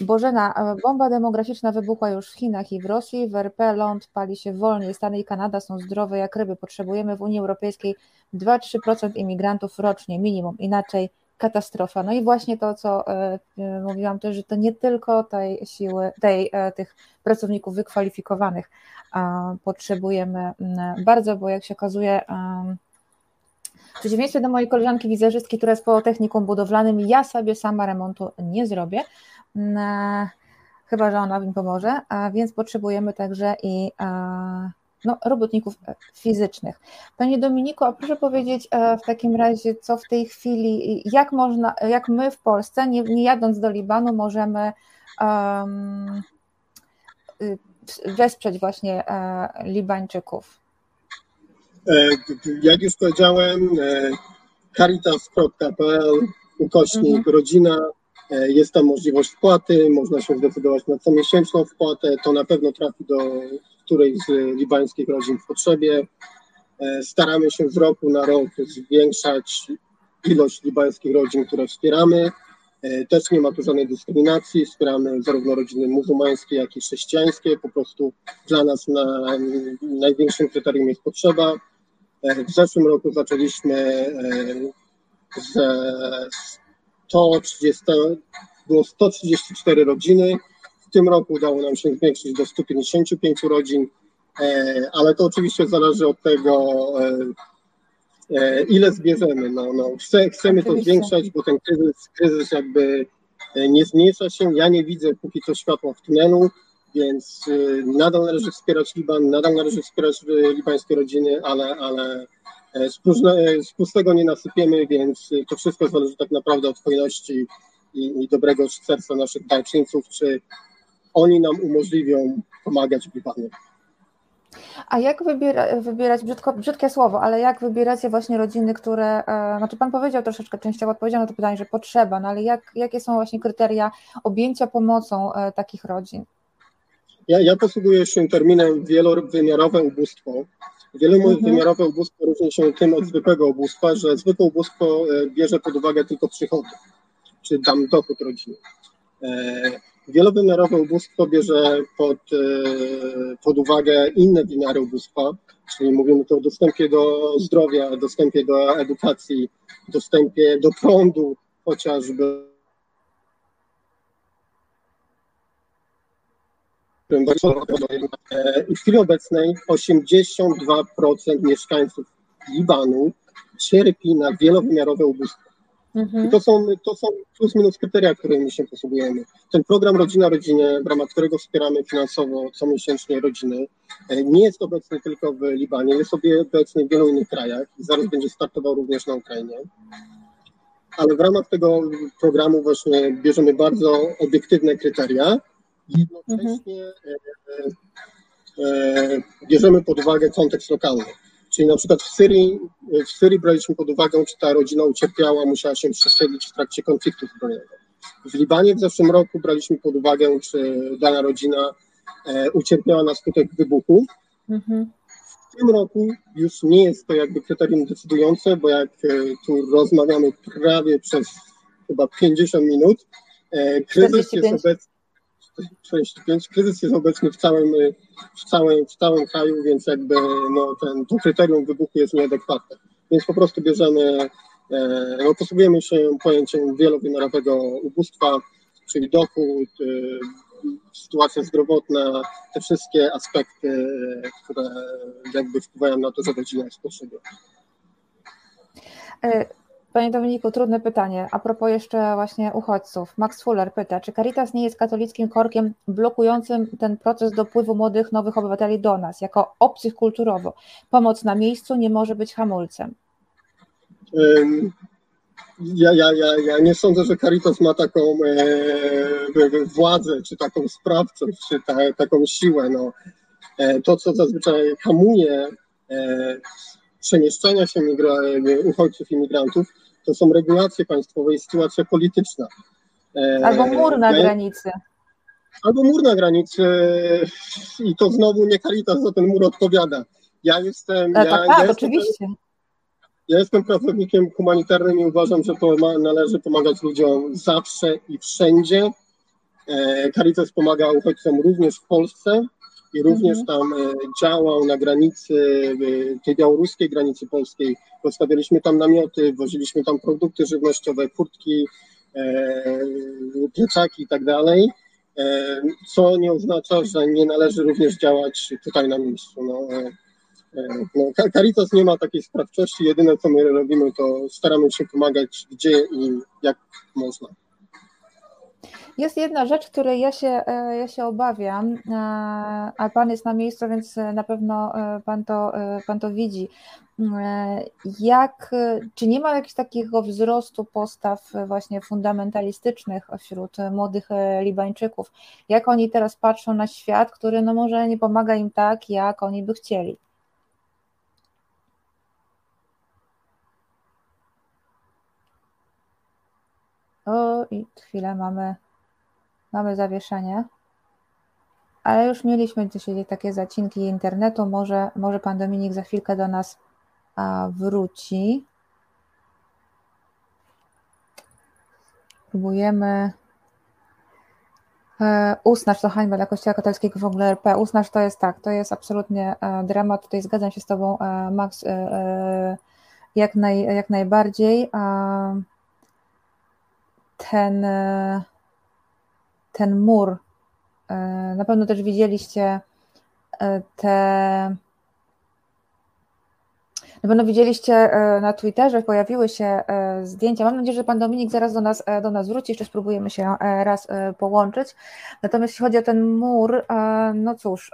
Bożena, e, bomba demograficzna wybuchła już w Chinach i w Rosji. W RP ląd pali się wolniej. Stany i Kanada są zdrowe jak ryby. Potrzebujemy w Unii Europejskiej 2-3% imigrantów rocznie, minimum. Inaczej katastrofa. No i właśnie to, co e, e, mówiłam też, że to nie tylko tej siły, tej, tych pracowników wykwalifikowanych potrzebujemy bardzo, bo jak się okazuje, w przeciwieństwie do mojej koleżanki wizerzystki, która jest po technikum budowlanym, ja sobie sama remontu nie zrobię, mm, chyba że ona mi pomoże, więc potrzebujemy także i no, robotników fizycznych. Panie Dominiku, a proszę powiedzieć e, w takim razie, co w tej chwili, jak można, jak my w Polsce, nie, nie jadąc do Libanu, możemy um, wesprzeć właśnie e, Libańczyków? E, jak już powiedziałem, e, caritas.pl ukośnik mhm. rodzina, e, jest tam możliwość wpłaty, można się zdecydować na comiesięczną wpłatę, to na pewno trafi do którejś z libańskich rodzin w potrzebie. Staramy się z roku na rok zwiększać ilość libańskich rodzin, które wspieramy. Też nie ma tu żadnej dyskryminacji, wspieramy zarówno rodziny muzułmańskie, jak i chrześcijańskie. Po prostu dla nas na, największym kryterium jest potrzeba. E, w zeszłym roku zaczęliśmy e, z 130, było 134 rodziny. W tym roku udało nam się zwiększyć do 155 rodzin, e, ale to oczywiście zależy od tego, ile zbierzemy. No, no, chcemy to zwiększać, bo ten kryzys, kryzys jakby nie zmniejsza się. Ja nie widzę póki co światła w tunelu. Więc y, nadal należy wspierać Liban, nadal należy wspierać y, libańskie rodziny, ale, ale e, z, próżne, z pustego nie nasypiemy, więc to wszystko zależy tak naprawdę od hojności i, i dobrego serca naszych darczyńców, czy oni nam umożliwią pomagać w Libanie. A jak wybiera, wybierać, brzydko, brzydkie słowo, ale jak wybieracie właśnie rodziny, które, e, znaczy Pan powiedział troszeczkę częściowo, odpowiedział na to pytanie, że potrzeba, no ale jak, jakie są właśnie kryteria objęcia pomocą e, takich rodzin? Ja, ja posługuję się terminem wielowymiarowe ubóstwo. Wielowymiarowe mhm. ubóstwo różni się tym od zwykłego ubóstwa, że zwykłe ubóstwo e, bierze pod uwagę tylko przychody, czy tam dochód rodziny. E, wielowymiarowe ubóstwo bierze pod, e, pod uwagę inne wymiary ubóstwa, czyli mówimy tu o dostępie do zdrowia, dostępie do edukacji, dostępie do prądu chociażby, I w chwili obecnej 82% mieszkańców Libanu cierpi na wielowymiarowe ubóstwo. Mhm. I to są, to są plus minus kryteria, którymi się posługujemy. Ten program Rodzina Rodzinie, w ramach którego wspieramy finansowo comiesięcznie rodziny, e, nie jest obecny tylko w Libanie, jest obecny w wielu innych krajach i zaraz będzie startował również na Ukrainie. Ale w ramach tego programu właśnie bierzemy bardzo obiektywne kryteria i jednocześnie mhm. e, e, bierzemy pod uwagę kontekst lokalny. Czyli na przykład w Syrii, w Syrii braliśmy pod uwagę, czy ta rodzina ucierpiała, musiała się przesiedlić w trakcie konfliktu zbrojnego. W Libanie w zeszłym roku braliśmy pod uwagę, czy dana rodzina e, ucierpiała na skutek wybuchu. Mhm. W tym roku już nie jest to jakby kryterium decydujące, bo jak e, tu rozmawiamy prawie przez chyba 50 minut, e, kryzys jest obecny 45. Kryzys jest obecny w całym, w całym, w całym kraju, więc jakby no, ten, to kryterium wybuchu jest nieadekwatne. Więc po prostu bierzemy, e, no, posługujemy się pojęciem wielowymiarowego ubóstwa, czyli dochód, e, sytuacja zdrowotna, te wszystkie aspekty, które jakby wpływają na to, że rodzina jest potrzebna. Panie Dominiku, trudne pytanie. A propos jeszcze właśnie uchodźców. Max Fuller pyta, czy Caritas nie jest katolickim korkiem blokującym ten proces dopływu młodych, nowych obywateli do nas, jako obcych kulturowo? Pomoc na miejscu nie może być hamulcem. Ja, ja, ja, ja nie sądzę, że Caritas ma taką e, władzę, czy taką sprawczość, czy ta, taką siłę. No. E, to, co zazwyczaj hamuje e, przemieszczania się migra, uchodźców, imigrantów, to są regulacje państwowe i sytuacja polityczna. E, Albo mur na granicy. Albo mur na granicy i to znowu nie Caritas za ten mur odpowiada. Ja jestem... Tak, ja, tak, ja oczywiście. Jestem, ja jestem pracownikiem humanitarnym i uważam, że należy pomagać ludziom zawsze i wszędzie. E, Caritas pomaga uchodźcom również w Polsce i również mhm. tam e, działał na granicy, e, tej białoruskiej granicy polskiej. Postawialiśmy tam namioty, woziliśmy tam produkty żywnościowe, kurtki, e, pieczaki i tak dalej, co nie oznacza, że nie należy również działać tutaj na miejscu. No, no, Caritas nie ma takiej sprawczości, jedyne co my robimy, to staramy się pomagać gdzie i jak można. Jest jedna rzecz, której ja się, e, ja się obawiam, e, a Pan jest na miejscu, więc na pewno e, Pan to, pan to widzi. Jak, czy nie ma jakiegoś takiego wzrostu postaw właśnie fundamentalistycznych wśród młodych Libańczyków? Jak oni teraz patrzą na świat, który no może nie pomaga im tak, jak oni by chcieli? O, i chwilę mamy mamy zawieszenie, ale już mieliśmy dzisiaj takie zacinki internetu. Może, może pan Dominik za chwilkę do nas wróci. Próbujemy. E, Usnacz to hańba dla Kościoła katolickiego w ogóle RP. Usnacz to jest tak, to jest absolutnie e, dramat. Tutaj zgadzam się z Tobą, e, Max, jak, naj, jak najbardziej. Ten ten mur. E, na pewno też widzieliście e, te. Na pewno widzieliście e, na Twitterze, pojawiły się zdjęcia. Mam nadzieję, że pan Dominik zaraz do nas, do nas wróci, jeszcze spróbujemy się raz połączyć. Natomiast jeśli chodzi o ten mur, no cóż.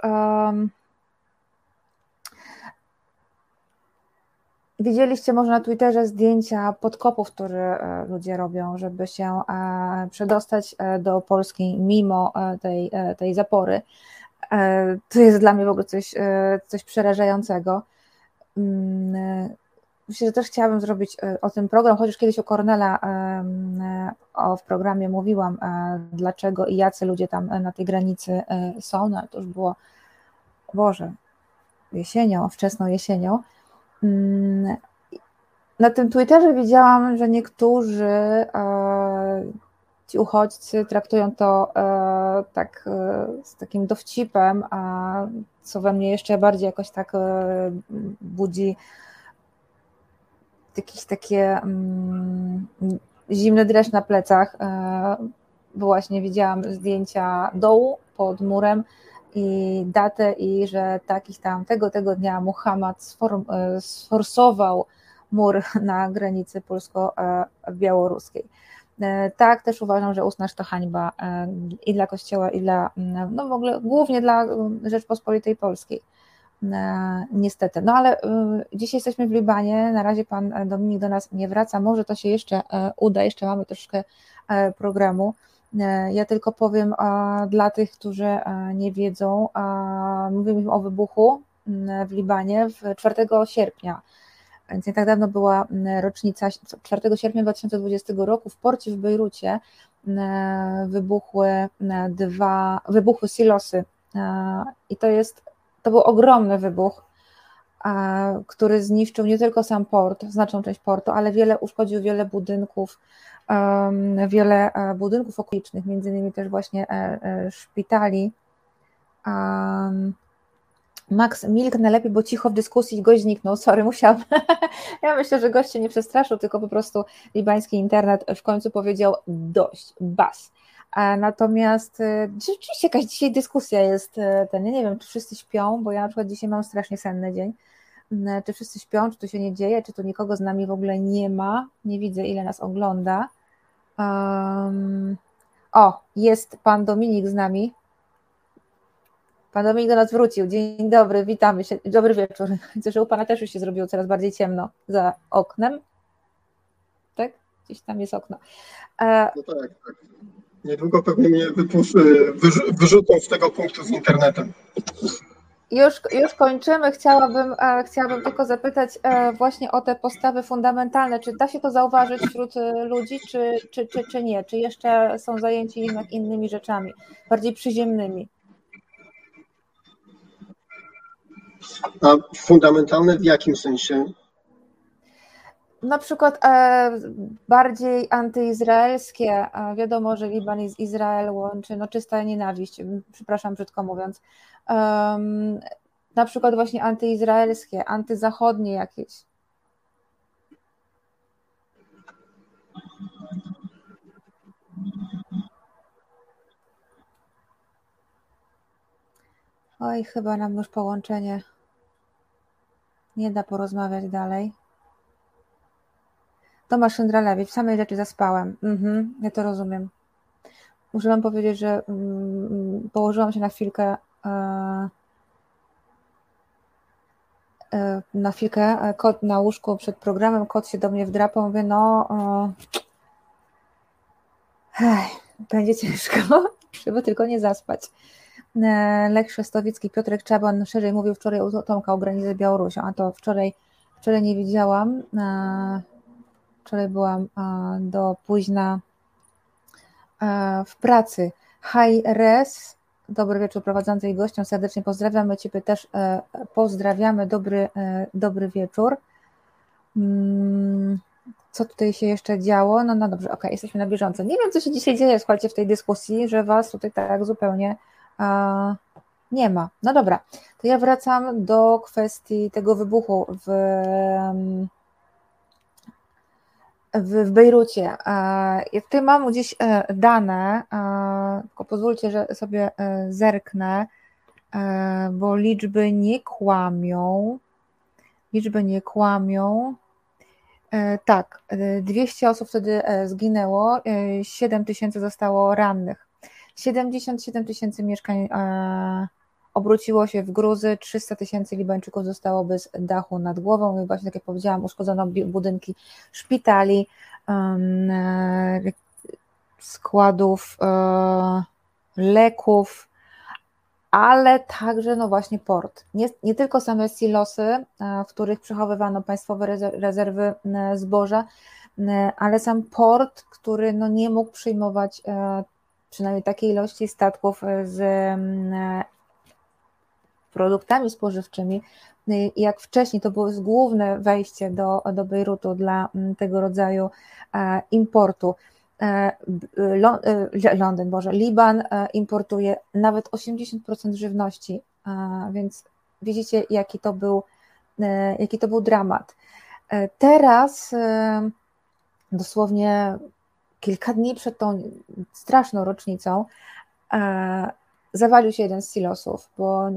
Widzieliście może na Twitterze zdjęcia podkopów, które e, ludzie robią, żeby się e, przedostać e, do Polski mimo tej, tej zapory. To jest dla mnie w ogóle coś, coś przerażającego. Mm, myślę, że też chciałabym zrobić o tym program, chociaż kiedyś o Kornela o, w programie mówiłam, dlaczego i jacy ludzie tam na tej granicy są. No, to już było, Boże, jesienią, wczesną jesienią. Mm, na tym Twitterze widziałam, że niektórzy e, ci uchodźcy traktują to e, tak e, z takim dowcipem, a co we mnie jeszcze bardziej jakoś tak budzi jakieś takie mm, zimny dreszcz na plecach. Bo właśnie widziałam zdjęcia dołu pod murem i datę i że takich tam tego, tego dnia Muhammad e, sforsował mur na granicy polsko-białoruskiej. Tak, też uważam, że uznasz to hańba i dla Kościoła, i dla, no w ogóle głównie dla Rzeczpospolitej Polskiej. Niestety. No ale dzisiaj jesteśmy w Libanie, na razie pan Dominik do nas nie wraca, może to się jeszcze uda, jeszcze mamy troszkę programu. E, ja tylko powiem dla tych, którzy e, nie wiedzą, mówimy o wybuchu w Libanie w 4 sierpnia. Więc nie tak dawno była rocznica 4 sierpnia 2020 roku w porcie w Bejrucie wybuchły dwa, wybuchły silosy i to jest, to był ogromny wybuch, który zniszczył nie tylko sam port, znaczną część portu, ale wiele uszkodził wiele budynków, wiele e, budynków okolicznych, między innymi też właśnie e, e, szpitali. Max, milknę lepiej, bo cicho w dyskusji gość zniknął. Sorry, musiałam. ja myślę, że gość się nie przestraszył, tylko po prostu libański internet w końcu powiedział dość, bas. Natomiast rzeczywiście jakaś dzisiaj dyskusja jest, ten, nie wiem, czy wszyscy śpią, bo ja na przykład dzisiaj mam strasznie senny dzień czy wszyscy śpią, czy to się nie dzieje, czy tu nikogo z nami w ogóle nie ma, nie widzę ile nas ogląda. Um, o, jest pan Dominik z nami. Pan Dominik do nas wrócił. Dzień dobry, witamy się. Dobry wieczór. Widzę, że u pana też już się zrobiło coraz bardziej ciemno za oknem. Tak? Gdzieś tam jest okno. E... No tak, tak. Niedługo pewnie mnie wyrzucą z tego punktu z internetem. Już, już kończymy. Chciałabym, e, chciałabym tylko zapytać e, właśnie o te postawy fundamentalne. Czy da się to zauważyć wśród e, ludzi, czy, czy, czy, czy nie? Czy jeszcze są zajęci jednak innymi rzeczami, bardziej przyziemnymi? A fundamentalne w jakim sensie? Na przykład bardziej antyizraelskie. Wiadomo, że Liban i Izrael łączy no, czysta nienawiść, przepraszam brzydko mówiąc na przykład właśnie antyizraelskie, antyzachodnie jakieś. Oj, chyba nam już połączenie nie da porozmawiać dalej. Tomasz Szyndralewicz, samej rzeczy zaspałem. Mhm, ja to rozumiem. Muszę Wam powiedzieć, że mm, położyłam się na chwilkę E, e, na chwilkę e, kot na łóżku przed programem, kot się do mnie wdrapał, mówię, no hej, będzie ciężko, żeby tylko nie zaspać. Lech Szestowicki, Piotrek Czaban szerzej mówił wczoraj u Tomka o granicy z Białorusią, a to wczoraj, wczoraj nie widziałam. Wczoraj byłam do późna w pracy. High res Dobry wieczór prowadzącej i gościom. Serdecznie pozdrawiamy Ciebie też. E, pozdrawiamy. Dobry, e, dobry wieczór. Mm, co tutaj się jeszcze działo? No, no dobrze, ok, jesteśmy na bieżąco. Nie wiem, co się dzisiaj dzieje, słuchajcie, w tej dyskusji, że Was tutaj tak zupełnie nie ma. No dobra, to ja wracam do kwestii tego wybuchu w, w, w Bejrucie. Ja tutaj mam gdzieś e, dane, tylko pozwólcie, że sobie e, zerknę, e, bo liczby nie kłamią. Liczby nie kłamią. Tak, 200 osób wtedy zginęło, 7 tysięcy zostało rannych. 77 tysięcy mieszkań obróciło się w gruzy, 300 tysięcy Libańczyków zostało bez dachu nad głową i właśnie tak jak powiedziałam, uszkodzono budynki szpitali, e, składów e, leków, ale także no właśnie port. Nie, nie tylko same silosy, e, w których przechowywano państwowe rezerwy zboża, ale sam port, który no nie mógł przyjmować przynajmniej takiej ilości statków z produktami spożywczymi. Jak wcześniej to było główne wejście do, do Bejrutu dla mm, tego rodzaju e, importu. E, e, Londyn, Boże, Liban importuje nawet 80% żywności, więc widzicie, jaki to był, jaki to był dramat. Teraz, dosłownie kilka dni przed tą straszną rocznicą, zawalił się jeden z silosów, bo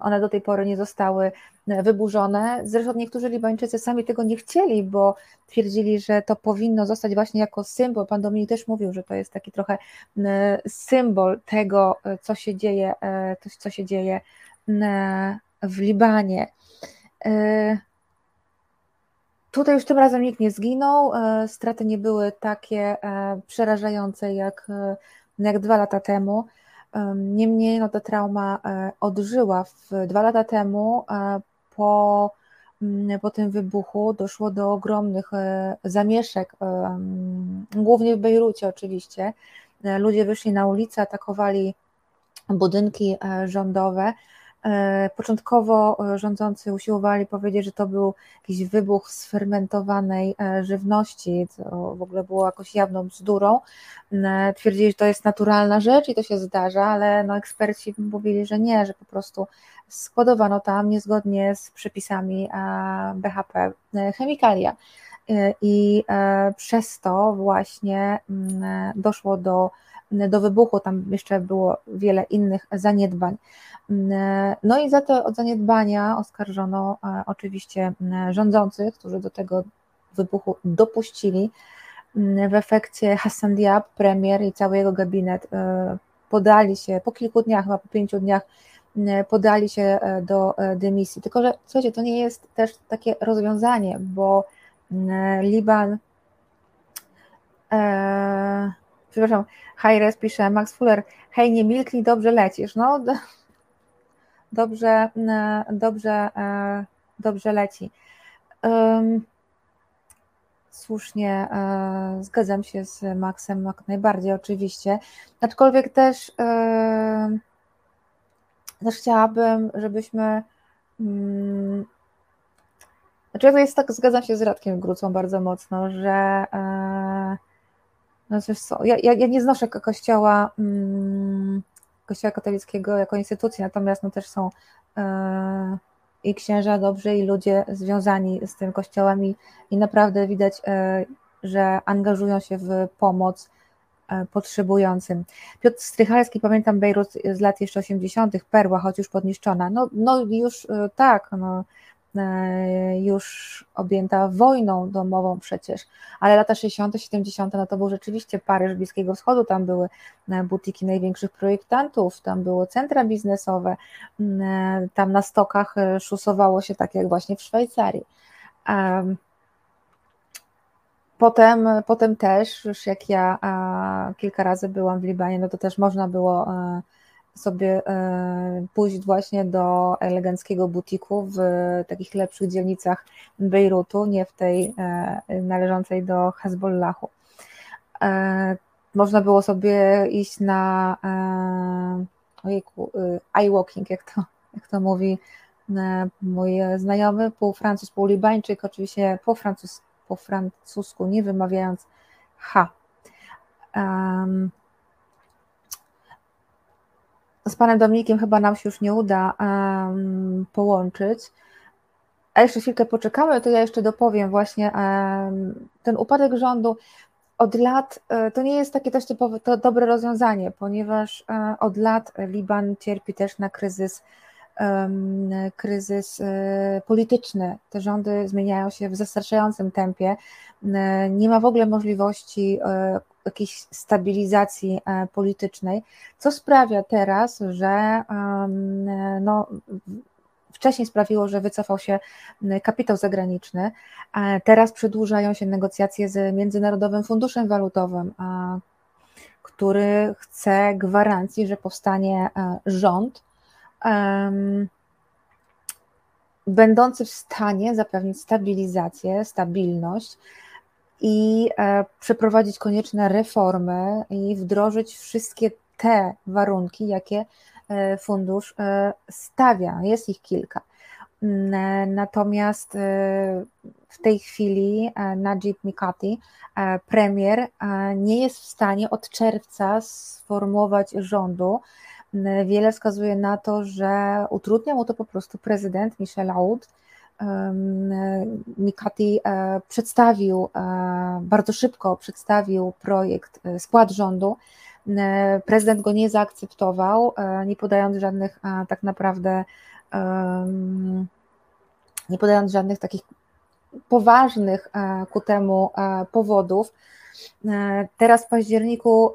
one do tej pory nie zostały wyburzone. Zresztą niektórzy Libańczycy sami tego nie chcieli, bo twierdzili, że to powinno zostać właśnie jako symbol. Pan Dominik też mówił, że to jest taki trochę symbol tego, co się dzieje, co się dzieje w Libanie. Tutaj już tym razem nikt nie zginął, e, straty nie były takie e, przerażające jak, e, jak dwa lata temu. Niemniej no, ta trauma odżyła. W, dwa lata temu po, mm, po tym wybuchu doszło do ogromnych zamieszek, głównie w Bejrucie oczywiście. Ludzie wyszli na ulicę, atakowali budynki rządowe. E, początkowo e, rządzący usiłowali powiedzieć, że to był jakiś wybuch sfermentowanej e, żywności, co w ogóle było jakoś jawną bzdurą. Twierdzili, że to jest naturalna rzecz i to się zdarza, ale no eksperci mówili, że nie, że po prostu składowano tam niezgodnie z przepisami BHP chemikalia. I przez to właśnie doszło do, do wybuchu, tam jeszcze było wiele innych zaniedbań. No i za te zaniedbania oskarżono e, oczywiście rządzących, którzy do tego wybuchu dopuścili. W efekcie Hassan Diab, premier i cały jego gabinet e, podali się po kilku dniach, chyba po pięciu dniach, podali się e, do dymisji. Tylko, że słuchajcie, to nie jest też takie rozwiązanie, bo Liban. E, przepraszam, Hajres pisze, Max Fuller, hej, nie milknij, dobrze lecisz. No, dobrze, e, dobrze, e, dobrze leci. Słusznie, e, zgadzam się z Maxem jak najbardziej oczywiście, aczkolwiek też, też chciałabym, żebyśmy mm, znaczy ja jest tak, zgadzam się z Radkiem Grucą bardzo mocno, że no co, ja, ja, ja nie znoszę kościoła mm, Kościoła katolickiego jako instytucji, natomiast no też są e, i księża dobrzy, i ludzie związani z tym kościołem i, i naprawdę widać, e, że angażują się w pomoc e, potrzebującym. Piotr Strychalski, pamiętam Bejrut z lat jeszcze 80., perła, choć już podniszczona. No, no już tak, no, już objęta wojną domową przecież, ale lata 60., 70., no to był rzeczywiście Paryż Bliskiego Wschodu, tam były e, butiki największych projektantów, tam było centra biznesowe, e, tam na stokach szusowało się tak jak właśnie w Szwajcarii. Potem, potem też, już jak ja kilka razy byłam w Libanie, no to też można było sobie e, pójść właśnie do eleganckiego butiku w takich lepszych dzielnicach Bejrutu, nie w tej e, należącej do Hezbollahu. E, można było sobie iść na ojejku, eye-walking, jak to, jak to mówi mój znajomy, pół Francuz, pół Libańczyk, oczywiście po, francus, po francusku, nie wymawiając H. z panem Dominikiem chyba nam się już nie uda um, połączyć. A jeszcze chwilkę poczekamy, to ja jeszcze dopowiem właśnie um, ten upadek rządu od lat, e, to nie jest takie też typowe, to dobre rozwiązanie, ponieważ e, od lat Liban cierpi też na kryzys, kryzys e, polityczny. Te rządy zmieniają się w zastraszającym tempie. Nie ma w ogóle możliwości jakiejś stabilizacji e, politycznej, co sprawia teraz, że no, wcześniej sprawiło, że wycofał się kapitał zagraniczny. Teraz przedłużają się negocjacje z Międzynarodowym Funduszem Walutowym, który chce gwarancji, że powstanie e, rząd będący w stanie zapewnić stabilizację, stabilność i e, przeprowadzić konieczne reformy i wdrożyć wszystkie te warunki, jakie e, fundusz e, stawia. Jest ich kilka. Mm, natomiast w tej chwili Najib Mikati, premier, nie jest w stanie od czerwca sformułować rządu. Mm, wiele wskazuje na to, że utrudnia mu to po prostu prezydent Michel Aoud, Mikati e, przedstawił, e, bardzo szybko przedstawił projekt, e, skład rządu. Prezydent go nie zaakceptował, nie podając żadnych tak naprawdę nie podając żadnych takich poważnych ku temu powodów, Teraz w październiku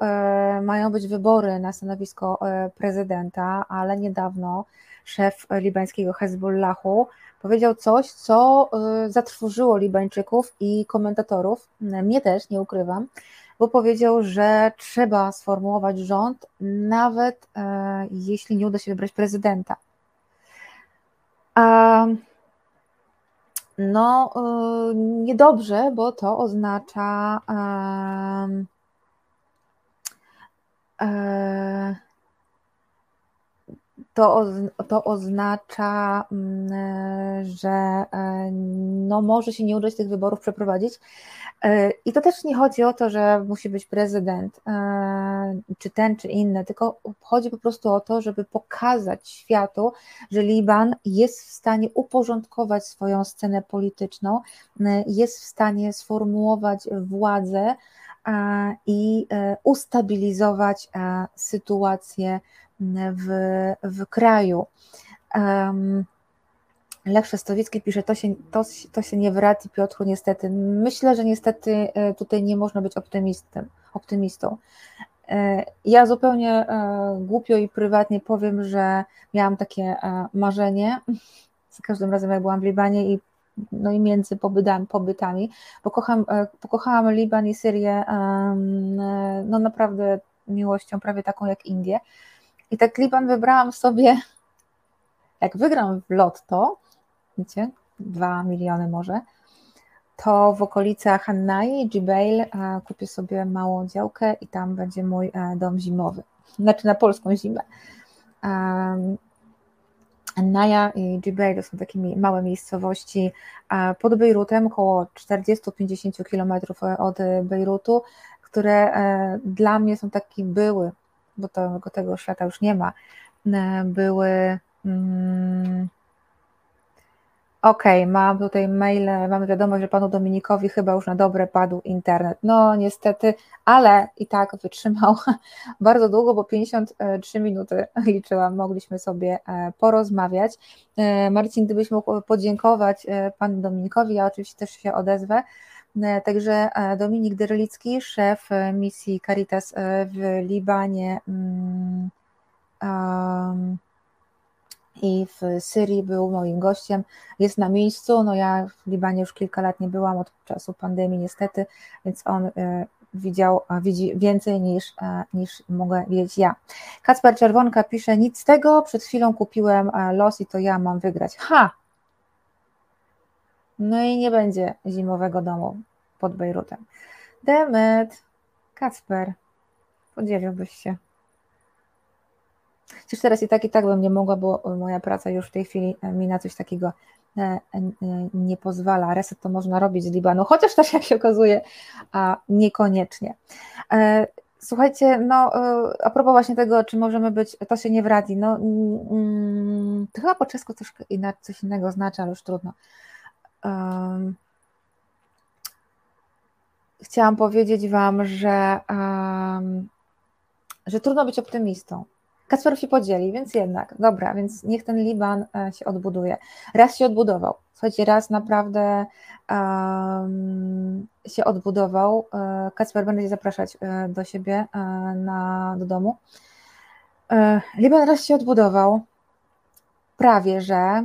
mają być wybory na stanowisko prezydenta, ale niedawno szef libańskiego Hezbollahu powiedział coś, co zatrwożyło Libańczyków i komentatorów, mnie też, nie ukrywam, bo powiedział, że trzeba sformułować rząd, nawet e, jeśli nie uda się wybrać prezydenta. A, no, e, niedobrze, bo to oznacza. E, to, to oznacza, mm, że no, może się nie udać tych wyborów przeprowadzić, E, I to też nie chodzi o to, że musi być prezydent, e, czy ten, czy inny, tylko chodzi po prostu o to, żeby pokazać światu, że Liban jest w stanie uporządkować swoją scenę polityczną, e, jest w stanie sformułować władzę i ustabilizować sytuację w, w kraju. Lech Szestowicki pisze, to się, to, to się nie wraci, Piotrku, niestety. Myślę, że niestety e, tutaj nie można być optymistem, optymistą. E, ja zupełnie e, głupio i prywatnie powiem, że miałam takie marzenie za każdym razem, jak byłam w Libanie i, no i między pobytami, pobytami bo kocham, pokochałam Liban i Syrię no naprawdę miłością prawie taką jak Indie. I tak Liban wybrałam sobie, jak wygram w lotto, wiecie, 2 miliony może, to w okolicach Hannai, Jibail e, kupię sobie małą działkę i tam będzie mój e, dom zimowy, znaczy na polską zimę. Annaja i Jibail to są takie małe miejscowości e, pod Bejrutem, około 40-50 kilometrów od Bejrutu, które dla mnie są takie były, bo to, tego świata już nie ma, były mm, Okej, okay, mam tutaj maile, mamy wiadomość, że panu Dominikowi chyba już na dobre padł internet. No niestety, ale i tak wytrzymał bardzo długo, bo 53 minuty liczyłam, mogliśmy sobie e, porozmawiać. E, Marcin, gdybyś mógł podziękować e, panu Dominikowi, ja oczywiście też się odezwę. Także Dominik Derlicki, szef misji Caritas w Libanie. Um, i w Syrii był moim gościem, jest na miejscu, no ja w Libanie już kilka lat nie byłam od czasu pandemii niestety, więc on e, widział, widzi więcej niż, e, niż mogę wiedzieć ja. Kacper Czerwonka pisze, nic z tego, przed chwilą kupiłem e, los i to ja mam wygrać. Ha! No i nie będzie zimowego domu pod Bejrutem. Demet, Kacper, podzieliłbyś się. Chociaż teraz i tak, i tak bym nie mogła, bo moja praca już w tej chwili e, mi na coś takiego e, e, nie pozwala. Reset to można robić z Libanu, chociaż też jak się okazuje, a niekoniecznie. Słuchajcie, no a propos właśnie tego, czy możemy być, to się nie wradzi, no mm, to chyba po czesku coś, coś innego znaczy, ale już trudno. Um, chciałam powiedzieć Wam, że, um, że trudno być optymistą. Kacper się podzieli, więc jednak, dobra, więc niech ten Liban e, się odbuduje. Raz się odbudował, słuchajcie, raz naprawdę um, się odbudował. E, Kacper będzie zapraszać e, do siebie na, do domu. Liban raz się odbudował, prawie że,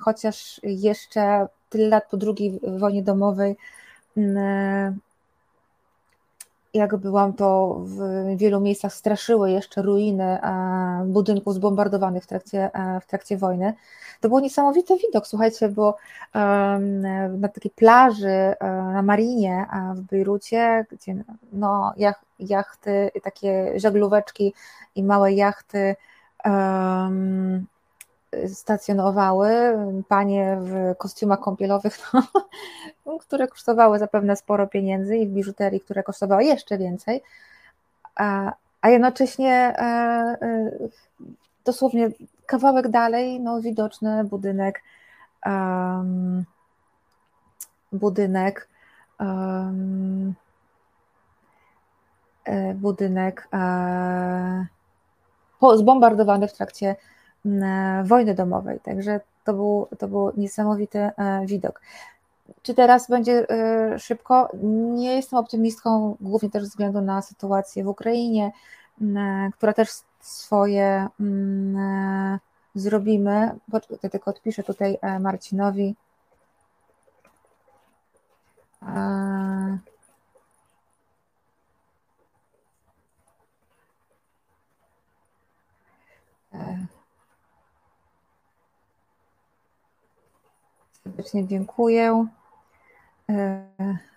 chociaż jeszcze tyle lat po II wojnie domowej jak byłam, to w wielu miejscach straszyły jeszcze ruiny e, budynków zbombardowanych w trakcie, e, w trakcie wojny. To był niesamowity widok, słuchajcie, bo na takiej plaży e, na Marinie w Bejrucie, gdzie no, jachty, takie żaglóweczki i małe jachty stacjonowały panie w kostiumach kąpielowych, no, które kosztowały zapewne sporo pieniędzy i w biżuterii, które kosztowały jeszcze więcej, a, a jednocześnie e, e, dosłownie kawałek dalej no, widoczny budynek um, budynek um, budynek zbombardowany w trakcie wojny domowej. Także to był, to był niesamowity widok. Czy teraz będzie szybko? Nie jestem optymistką, głównie też ze względu na sytuację w Ukrainie, która też swoje zrobimy. Ja tylko odpiszę tutaj Marcinowi. Serdecznie dziękuję.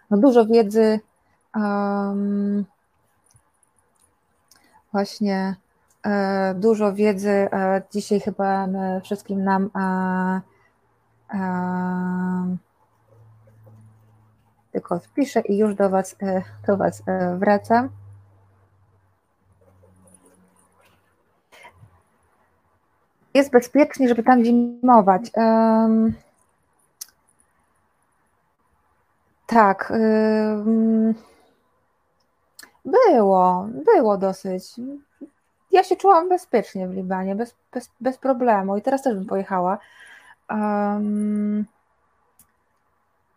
No dużo wiedzy. Um, właśnie e, dużo wiedzy e, dzisiaj chyba wszystkim nam e, tylko wpiszę i już do Was, do was wracam. Jest bezpiecznie, żeby tam zimować. Tak. Um, było, było dosyć. Ja się czułam bezpiecznie w Libanie, bez, bez, bez problemu i teraz też bym pojechała. Um,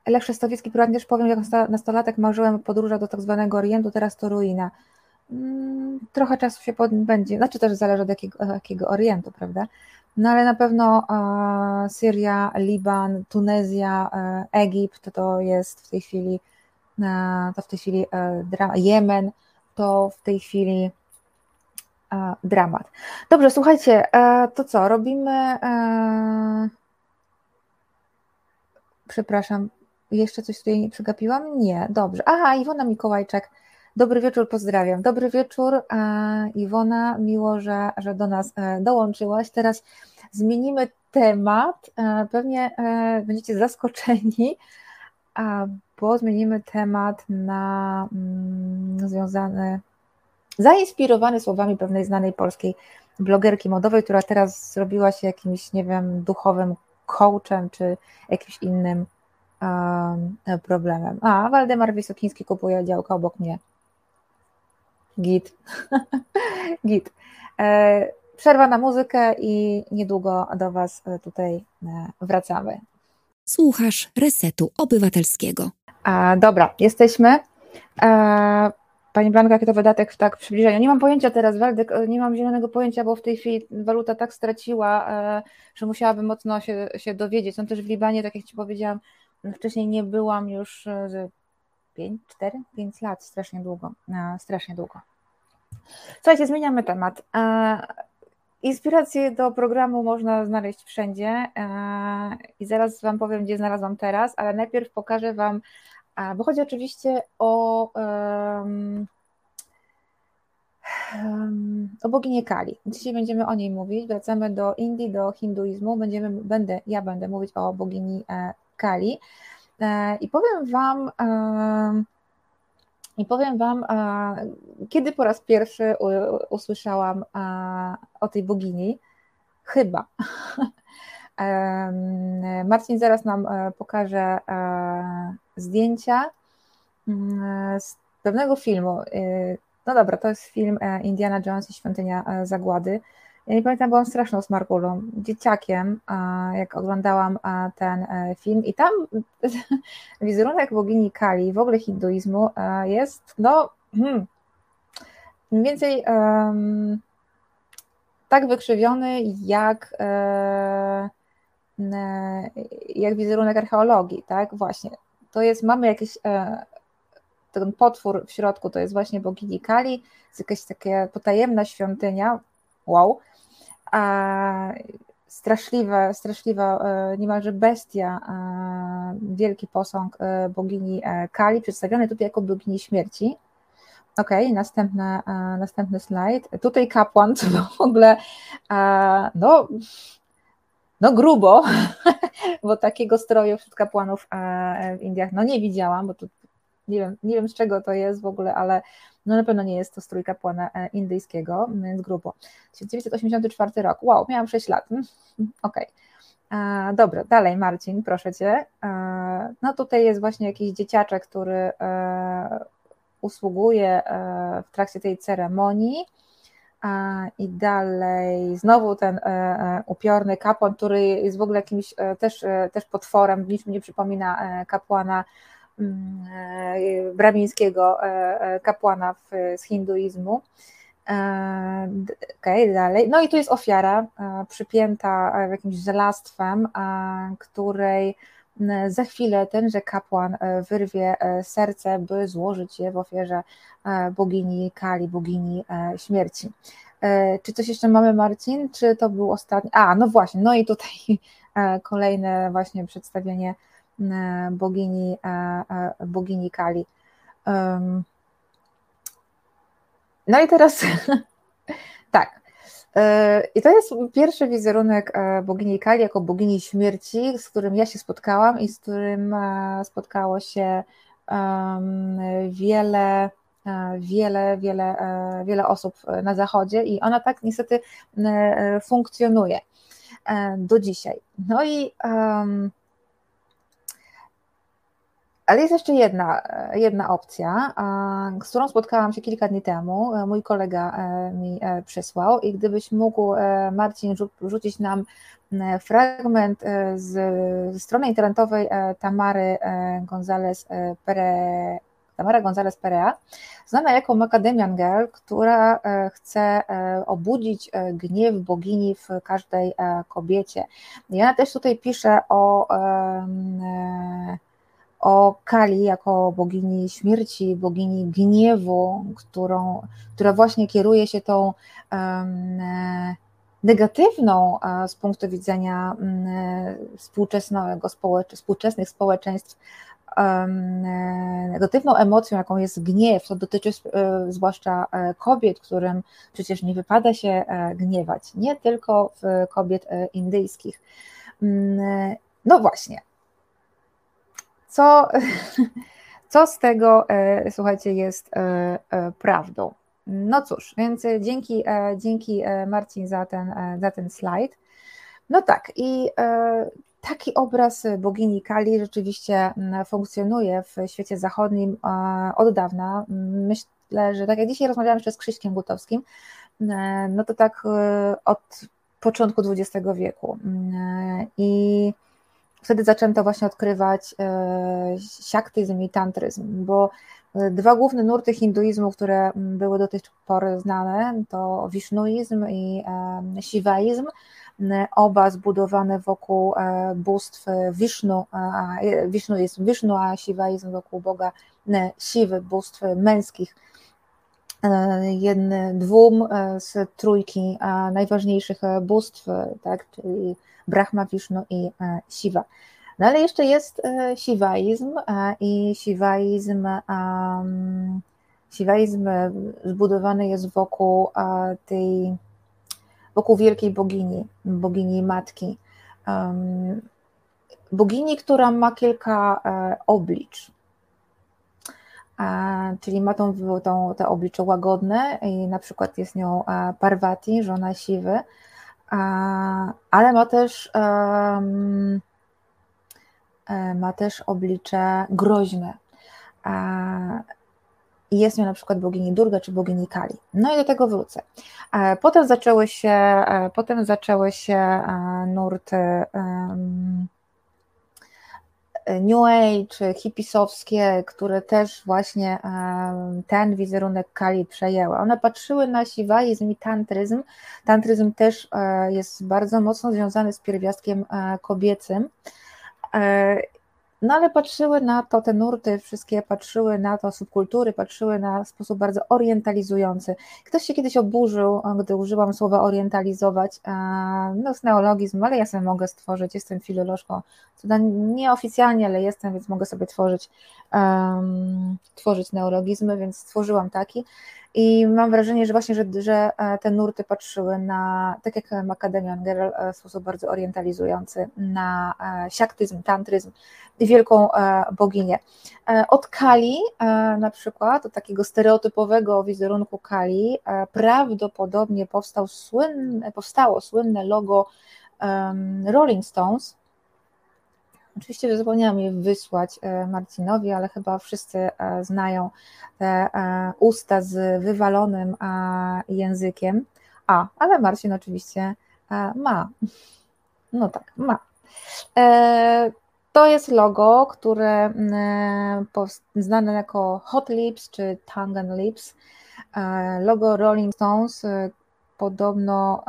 Lech Szestowiecki również powiem, jak nastolatek marzyłem o podróżach do tak zwanego Orientu, teraz to ruina. Mm, trochę czasu się będzie, znaczy też zależy od jakiego, jakiego Orientu, prawda? No ale na pewno e, Syria, Liban, Tunezja, e, Egipt to jest w tej chwili, e, to w tej chwili e, Jemen, to w tej chwili e, dramat. Dobrze, słuchajcie, e, to co, robimy przepraszam, jeszcze coś tutaj nie przegapiłam? Nie, dobrze. Aha, Iwona Mikołajczak. Dobry wieczór, pozdrawiam. Dobry wieczór, Iwona, miło, że, że do nas e, dołączyłaś. Teraz zmienimy temat. E, pewnie e, będziecie zaskoczeni, bo zmienimy temat na mm, związany, zainspirowany słowami pewnej znanej polskiej blogerki modowej, która teraz zrobiła się jakimś, nie wiem, duchowym coachem czy jakimś innym problemem. A, Waldemar Wysokiński kupuje działkę obok mnie. Git. Git. E, przerwa na muzykę i niedługo do Was e, tutaj e, wracamy. Słuchasz Resetu Obywatelskiego. A, dobra, jesteśmy. Pani Blanka, jaki to wydatek w tak przybliżeniu? Nie mam pojęcia teraz, Waldek, nie mam zielonego pojęcia, bo w tej chwili waluta tak straciła, że musiałabym mocno się, się dowiedzieć. Są też w Libanie, tak jak Ci powiedziałam, wcześniej nie byłam już 5, 4, 5 lat, strasznie długo, strasznie długo. Słuchajcie, zmieniamy temat. Inspiracje do programu można znaleźć wszędzie i zaraz Wam powiem, gdzie znalazłam teraz, ale najpierw pokażę Wam, bo chodzi oczywiście o, o boginię Kali. Dzisiaj będziemy o niej mówić, wracamy do Indii, do hinduizmu, będziemy, będę, ja będę mówić o bogini e, Kali e, i powiem Wam, i powiem Wam, kiedy po raz pierwszy usłyszałam o tej bogini, chyba. Marcin zaraz nam e, pokaże e, zdjęcia mm, z pewnego filmu. E, no dobra, to jest film Indiana Jones i Świątynia Zagłady. Ja nie pamiętam, byłam straszną smarkulą, dzieciakiem, jak oglądałam ten e, film i tam wizerunek bogini Kali, w ogóle hinduizmu e, jest, no, hmm, mniej więcej um, tak wykrzywiony jak, e, jak wizerunek archeologii, tak, właśnie. To jest, mamy jakieś, ten potwór w środku to jest właśnie bogini Kali, jest jakaś taka potajemna świątynia, wow, straszliwe, straszliwa e, niemalże bestia, e, wielki posąg e, bogini Kali, przedstawiony tutaj jako bogini śmierci. Ok, następny, następny slajd. Tutaj kapłan, co w ogóle no, no grubo, bo takiego stroju wśród kapłanów w Indiach no nie widziałam, bo tu nie wiem, nie wiem z czego to jest w ogóle, ale no na pewno nie jest to strój kapłana e, indyjskiego, więc grubo. 1984 rok, wow, miałam 6 lat, mm, okej. Okay. Dobra, dalej Marcin, proszę Cię. E, no tutaj jest właśnie jakiś dzieciaczek, który e, usługuje w trakcie tej ceremonii. i dalej znowu ten upiorny kapłan, który jest w ogóle jakimś też, też potworem, nic mi nie przypomina kapłana mm, bramińskiego kapłana z hinduizmu. Okej, okay, dalej. No i tu jest ofiara przypięta jakimś żelastwem, której za chwilę tenże kapłan e, wyrwie e, serce, by złożyć je w ofierze e, bogini Kali, bogini śmierci. Czy coś jeszcze mamy, Marcin? Czy to był ostatni? A, no właśnie, no i tutaj kolejne właśnie przedstawienie bogini, bogini Kali. No i teraz tak, i to jest pierwszy wizerunek e, bogini Kali jako bogini śmierci, z którym ja się spotkałam i z którym e, spotkało się wiele, e, wiele, wiele, wiele osób na Zachodzie i ona tak niestety funkcjonuje do dzisiaj. No i ale jest jeszcze jedna, jedna opcja, z którą spotkałam się kilka dni temu. Mój kolega e, mi e, przysłał i gdybyś mógł, e, Marcin, rzucić nam fragment z, strony internetowej Tamary González Tamara González Perea, znana jako Macadamian Girl, która chce obudzić gniew bogini w każdej kobiecie. I ona też tutaj pisze o o Kali jako bogini śmierci, bogini gniewu, którą, która właśnie kieruje się tą um, negatywną z punktu widzenia um, współczesnego, społecz, współczesnych społeczeństw negatywną emocją, jaką jest gniew, to dotyczy e, zwłaszcza e, kobiet, którym przecież nie wypada się gniewać, nie tylko kobiet indyjskich. No właśnie, co, co z tego, e, słuchajcie, jest e, e, prawdą? No cóż, więc dzięki, dzięki Marcin za ten, za ten slajd. No tak, i taki obraz bogini Kali rzeczywiście funkcjonuje w świecie zachodnim od dawna. Myślę, że tak jak dzisiaj rozmawiałam jeszcze z Krzyśkiem Gutowskim, no to tak od początku XX wieku. I wtedy zaczęto właśnie odkrywać e, siaktyzm i tantryzm, bo e, dwa główne nurty hinduizmu, które były do tej pory znane, to wisznuizm i e, siwaizm, oba zbudowane wokół bóstw Wisznu, Wisznu jest Wisznu, a Siwaizm wokół Boga Siwy, bóstw męskich. Jedny, dwóm z trójki najważniejszych bóstw, tak, czyli Brahma, Vishnu i e, Shiva. No ale jeszcze jest e, siwaizm e, i siwaizm, siwaizm zbudowany jest wokół tej, wokół wielkiej bogini, bogini matki. Bogini, która ma kilka oblicz. Czyli ma tą, tą, te oblicze łagodne i na przykład jest nią Parvati, żona Siwy, ale ma też, e, ma też oblicze groźne. I jest nią na przykład bogini Durga czy bogini Kali. No i do tego wrócę. E, potem zaczęły się, e, potem zaczęły się nurty New Age, hipisowskie, które też właśnie ten wizerunek Kali przejęły. One patrzyły na siwaizm i tantryzm. Tantryzm też e, jest bardzo mocno związany z pierwiastkiem e, kobiecym e, no ale patrzyły na to, te nurty wszystkie patrzyły na to, subkultury patrzyły na sposób bardzo orientalizujący. Ktoś się kiedyś oburzył, gdy użyłam słowa orientalizować, no z neologizm, ale ja sobie mogę stworzyć, jestem filolożką, nieoficjalnie, ale jestem, więc mogę sobie tworzyć, um, tworzyć neologizmy, więc stworzyłam taki. I mam wrażenie, że właśnie, że, że e, te nurty patrzyły na, tak jak Macadamian Girl, e, w sposób bardzo orientalizujący, na e, siaktyzm, tantryzm i wielką boginię. Od Kali na przykład, od takiego stereotypowego wizerunku Kali, prawdopodobnie powstał słynne, powstało słynne logo Rolling Stones, Oczywiście zapomniałam je wysłać e, Marcinowi, ale chyba wszyscy e, znają te e, usta z wywalonym językiem. A, ale Marcin oczywiście ma. No tak, ma. To jest logo, które znane jako Hot Lips czy Tongue and Lips. Logo Rolling Stones podobno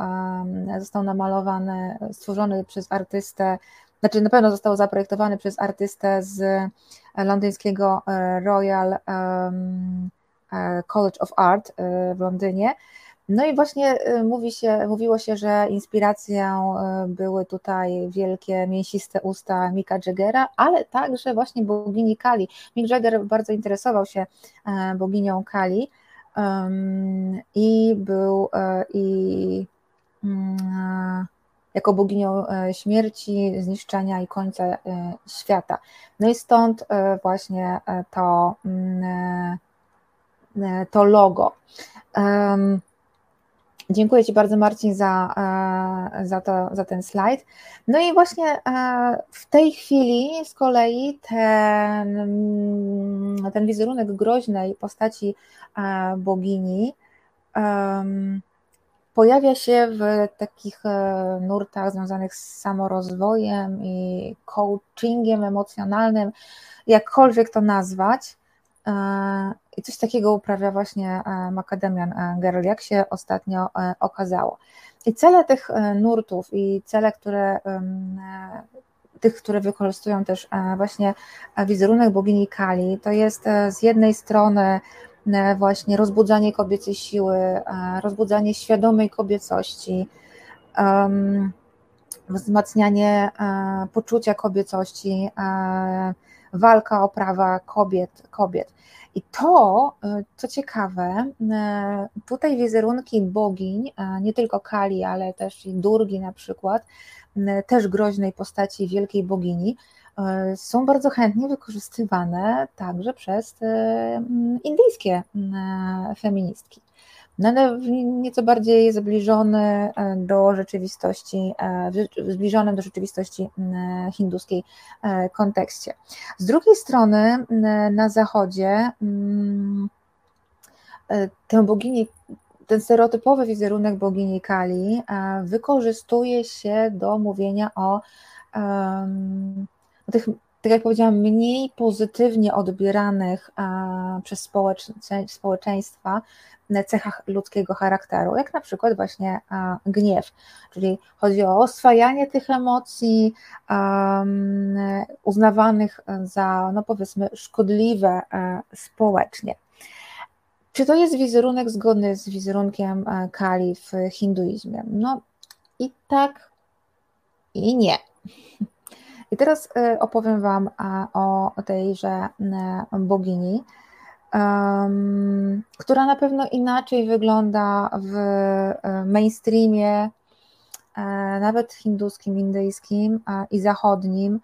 został namalowany, stworzony przez artystę, znaczy na pewno został zaprojektowany przez artystę z londyńskiego e, Royal e, College of Art e, w Londynie. No i właśnie mówi się, mówiło się, że inspiracją były tutaj wielkie, mięsiste usta Mika Jaggera, ale także właśnie bogini Kali. Mick Jagger bardzo interesował się boginią Kali i był i mm, jako boginią e, śmierci, zniszczenia i końca e, świata. No i stąd e, właśnie to, mm, to logo. Dziękuję Ci bardzo, Marcin, za, za, to, za ten slajd. No i właśnie w tej chwili z kolei ten, ten wizerunek groźnej postaci bogini pojawia się w takich e, nurtach związanych z samorozwojem i coachingiem emocjonalnym, jakkolwiek to nazwać. E, I coś takiego uprawia właśnie e, Macadamian Girl, jak się ostatnio okazało. I cele tych nurtów i cele, które tych, które wykorzystują też właśnie wizerunek bogini Kali, to jest z jednej strony właśnie rozbudzanie kobiecej siły, e, rozbudzanie świadomej kobiecości, wzmacnianie e, poczucia kobiecości, walka o prawa kobiet, kobiet. I to, co ciekawe, tutaj wizerunki bogiń, nie tylko Kali, ale też i Durgi na przykład, też groźnej postaci wielkiej bogini, E, są bardzo chętnie wykorzystywane także przez e, indyjskie mm, feministki. No ale w nieco bardziej zbliżony e, do rzeczywistości, zbliżonym do rzeczywistości hinduskiej kontekście. Z drugiej strony na zachodzie tę ten stereotypowy wizerunek bogini Kali wykorzystuje się do mówienia o tych, tak jak powiedziałam, mniej pozytywnie odbieranych przez społeczeństwa cechach ludzkiego charakteru, jak na przykład właśnie gniew, czyli chodzi o oswajanie tych emocji uznawanych za, no powiedzmy, szkodliwe e, społecznie. Czy to jest wizerunek zgodny z wizerunkiem e, Kali w hinduizmie? No i tak, i nie. I teraz y, opowiem Wam o tejże bogini, która na pewno inaczej wygląda w y, mainstreamie, nawet hinduskim, indyjskim i zachodnim,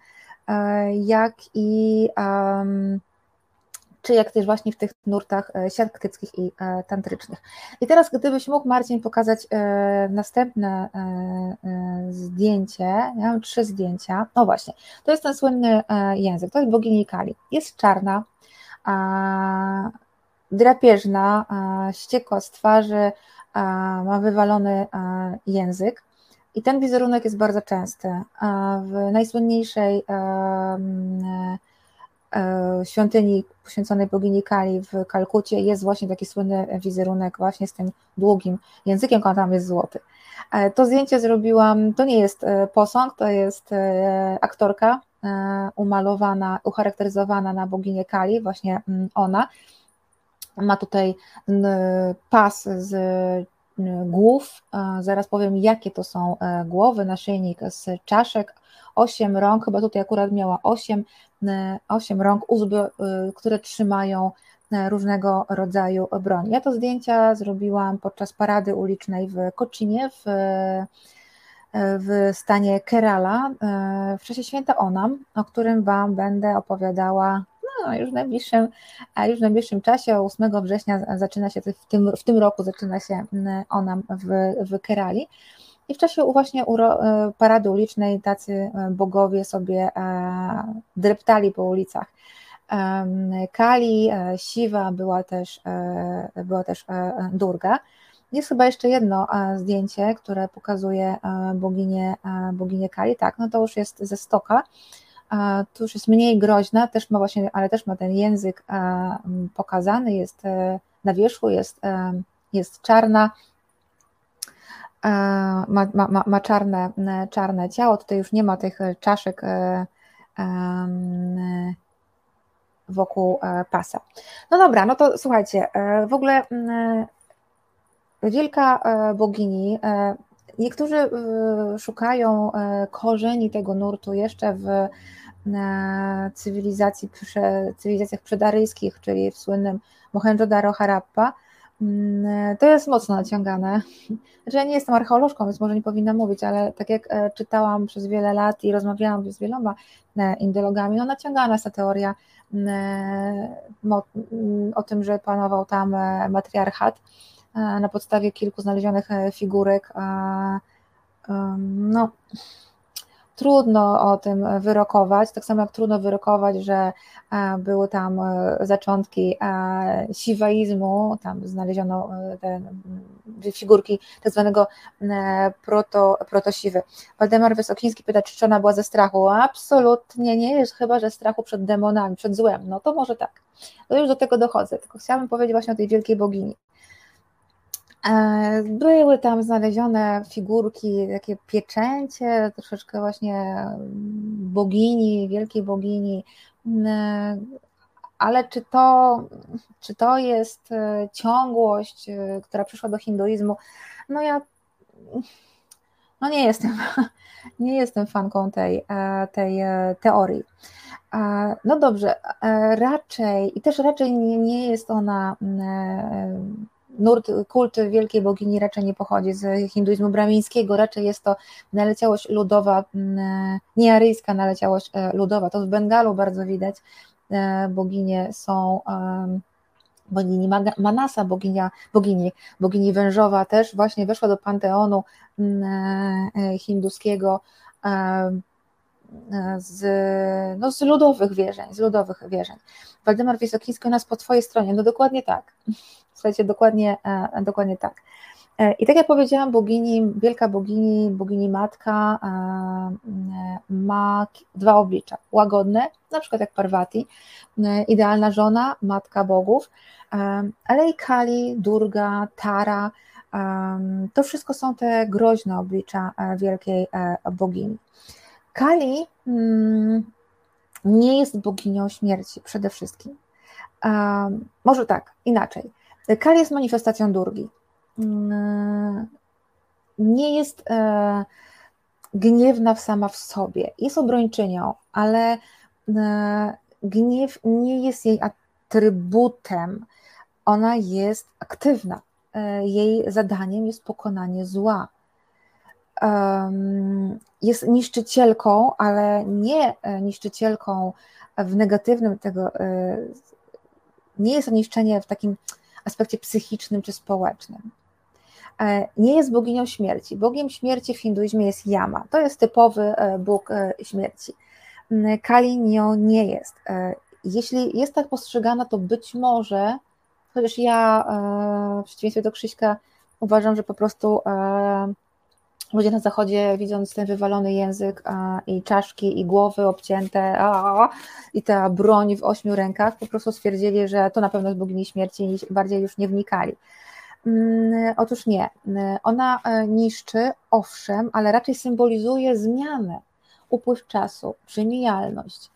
jak i czy jak też właśnie w tych nurtach e, siatkyckich i e, tantrycznych. I teraz gdybyś mógł Marcin pokazać e, następne zdjęcie, ja mam trzy zdjęcia, no właśnie, to jest ten słynny język, to jest bogini Kali, jest czarna, drapieżna, ściekła z twarzy, ma wywalony język, i ten wizerunek jest bardzo częsty. W najsłynniejszej świątyni poświęconej bogini Kali w Kalkucie jest właśnie taki słynny wizerunek właśnie z tym długim językiem, on tam jest złoty. E, to zdjęcie zrobiłam, to nie jest e, posąg, to jest aktorka umalowana, ucharakteryzowana na boginię Kali, właśnie mm, ona. Ma tutaj pas z głów, zaraz powiem jakie to są głowy, naszyjnik z czaszek, osiem rąk, chyba tutaj akurat miała osiem, e, osiem rąk, uzby, e, które trzymają e, różnego rodzaju broń. Ja to zdjęcia zrobiłam podczas parady ulicznej w Kocinie w, w stanie Kerala w czasie święta Onam, o którym Wam będę opowiadała no, już w najbliższym, już w najbliższym czasie, 8 września zaczyna się, w tym, w tym roku zaczyna się Onam w, w Kerali. I w czasie właśnie e, parady ulicznej tacy e, bogowie sobie e, dreptali po ulicach. Kali, Siwa, była też, była też Durga. jest chyba jeszcze jedno zdjęcie, które pokazuje boginię, boginię Kali. Tak, no to już jest ze stoka. Tu już jest mniej groźna, też ma właśnie, ale też ma ten język pokazany, jest na wierzchu, jest, jest czarna, ma, ma, ma czarne, czarne ciało. Tutaj już nie ma tych czaszek wokół pasa. No dobra, no to słuchajcie, w ogóle wielka e, bogini. E, niektórzy e, szukają korzeni tego nurtu jeszcze w cywilizacji, cywilizacjach przedaryjskich, czyli w słynnym Mohenjo-Daro Harappa. Mm, to jest mocno naciągane. Znaczy, ja nie jestem archeolożką, więc może nie powinna mówić, ale tak jak czytałam przez wiele lat i rozmawiałam z wieloma indologami, no naciągana jest ta teoria mm, mm, o tym, że panował tam matriarchat E, na podstawie kilku znalezionych e, figurek. No, trudno o tym wyrokować, tak samo jak trudno wyrokować, że e, były tam zaczątki siwaizmu, tam znaleziono te figurki tak zwanego proto, protosiwy. Waldemar Wysokiński pyta, czy ona była ze strachu? Absolutnie nie jest, chyba że strachu przed demonami, przed złem, no to może tak. To już do tego dochodzę, tylko chciałabym powiedzieć właśnie o tej wielkiej bogini. E, były tam znalezione figurki, takie pieczęcie, troszeczkę właśnie bogini, wielkiej bogini, mm, e, ale czy to, czy to jest e, ciągłość, która przyszła do hinduizmu? No ja no nie jestem, nie jestem fanką tej, tej teorii. No dobrze, raczej i też raczej nie, nie jest ona mm, nurt, kult wielkiej bogini raczej nie pochodzi z hinduizmu bramińskiego, raczej jest to naleciałość ludowa, mm, niearyjska naleciałość e, ludowa. To w Bengalu bardzo widać. E, boginie są bogini Manasa, boginia, bogini, bogini wężowa też właśnie weszła do panteonu mm, e, hinduskiego z, no, z ludowych wierzeń, z ludowych wierzeń. Waldemar Wysokiński u nas po twojej stronie, no dokładnie tak. Słuchajcie, dokładnie, e, dokładnie tak. E, I tak jak powiedziałam, bogini, wielka bogini, bogini matka e, ma dwa oblicza. Łagodne, na przykład jak Parvati, idealna żona, matka bogów, ale i Kali, Durga, Tara, to wszystko są te groźne oblicza wielkiej bogini. Kali mm, nie jest boginią śmierci przede wszystkim. Może tak, inaczej. Kali jest manifestacją Durgi. Mm, nie jest e, gniewna sama w sobie. Jest obrończynią, ale e, gniew nie jest jej atrybutem. Ona jest aktywna. E, jej zadaniem jest pokonanie zła. Jest niszczycielką, ale nie niszczycielką w negatywnym tego. Nie jest to niszczenie w takim aspekcie psychicznym czy społecznym. E, nie jest boginią śmierci. Bogiem śmierci w hinduizmie jest Yama. To jest typowy e, bóg e, śmierci. Mm, Kali nią nie jest. Jeśli jest tak postrzegana, to być może, chociaż ja w przeciwieństwie do Krzyśka uważam, że po prostu ludzie na zachodzie, widząc ten wywalony język a, i czaszki, i głowy obcięte, a, i ta broń w ośmiu rękach, po prostu stwierdzili, że to na pewno jest bogini śmierci i bardziej już nie wnikali. Mm, otóż nie. Ona e, niszczy, owszem, ale raczej symbolizuje zmianę, upływ czasu, przemijalność.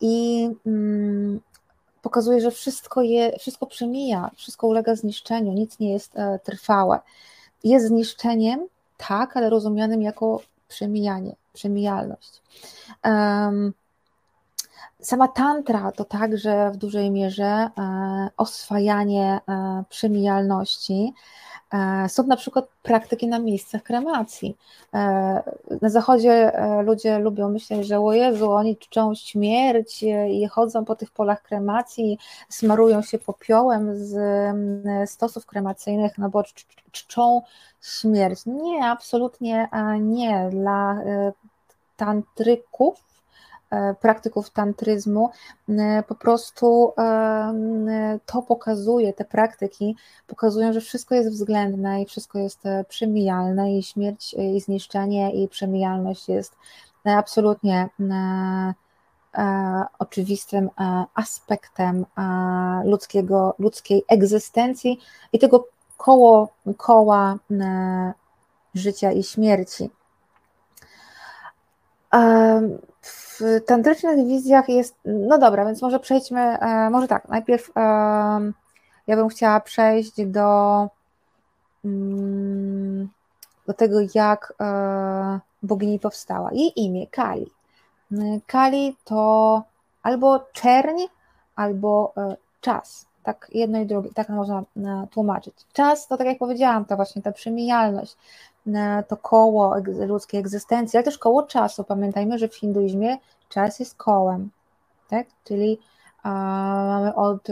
I mm, pokazuje, że wszystko, je, wszystko przemija, wszystko ulega zniszczeniu, nic nie jest e, trwałe. Jest zniszczeniem, tak, ale rozumianym jako przemijanie, przemijalność. Um, sama tantra to także w dużej mierze e, oswajanie e, przemijalności, są na przykład praktyki na miejscach kremacji. E, na zachodzie e, ludzie lubią myśleć, że o Jezu, oni czczą śmierć i chodzą po tych polach kremacji, smarują się popiołem z stosów kremacyjnych, no bo czczą śmierć. Nie, absolutnie nie. Dla tantryków praktyków tantryzmu, po prostu to pokazuje, te praktyki pokazują, że wszystko jest względne i wszystko jest przemijalne i śmierć i zniszczenie i przemijalność jest absolutnie oczywistym aspektem ludzkiego, ludzkiej egzystencji i tego koło, koła życia i śmierci. W tantrycznych wizjach jest, no dobra, więc może przejdźmy, e, może tak, najpierw ja bym chciała przejść do, mm, do tego, jak e, bogini powstała. Jej imię Kali. Kali to albo czerń, albo e, czas. Tak jedno i drugie, tak można tłumaczyć. Czas to, tak jak powiedziałam, to właśnie ta przemijalność, to koło ludzkiej egzystencji, ale też koło czasu. Pamiętajmy, że w hinduizmie czas jest kołem, tak? Czyli mamy od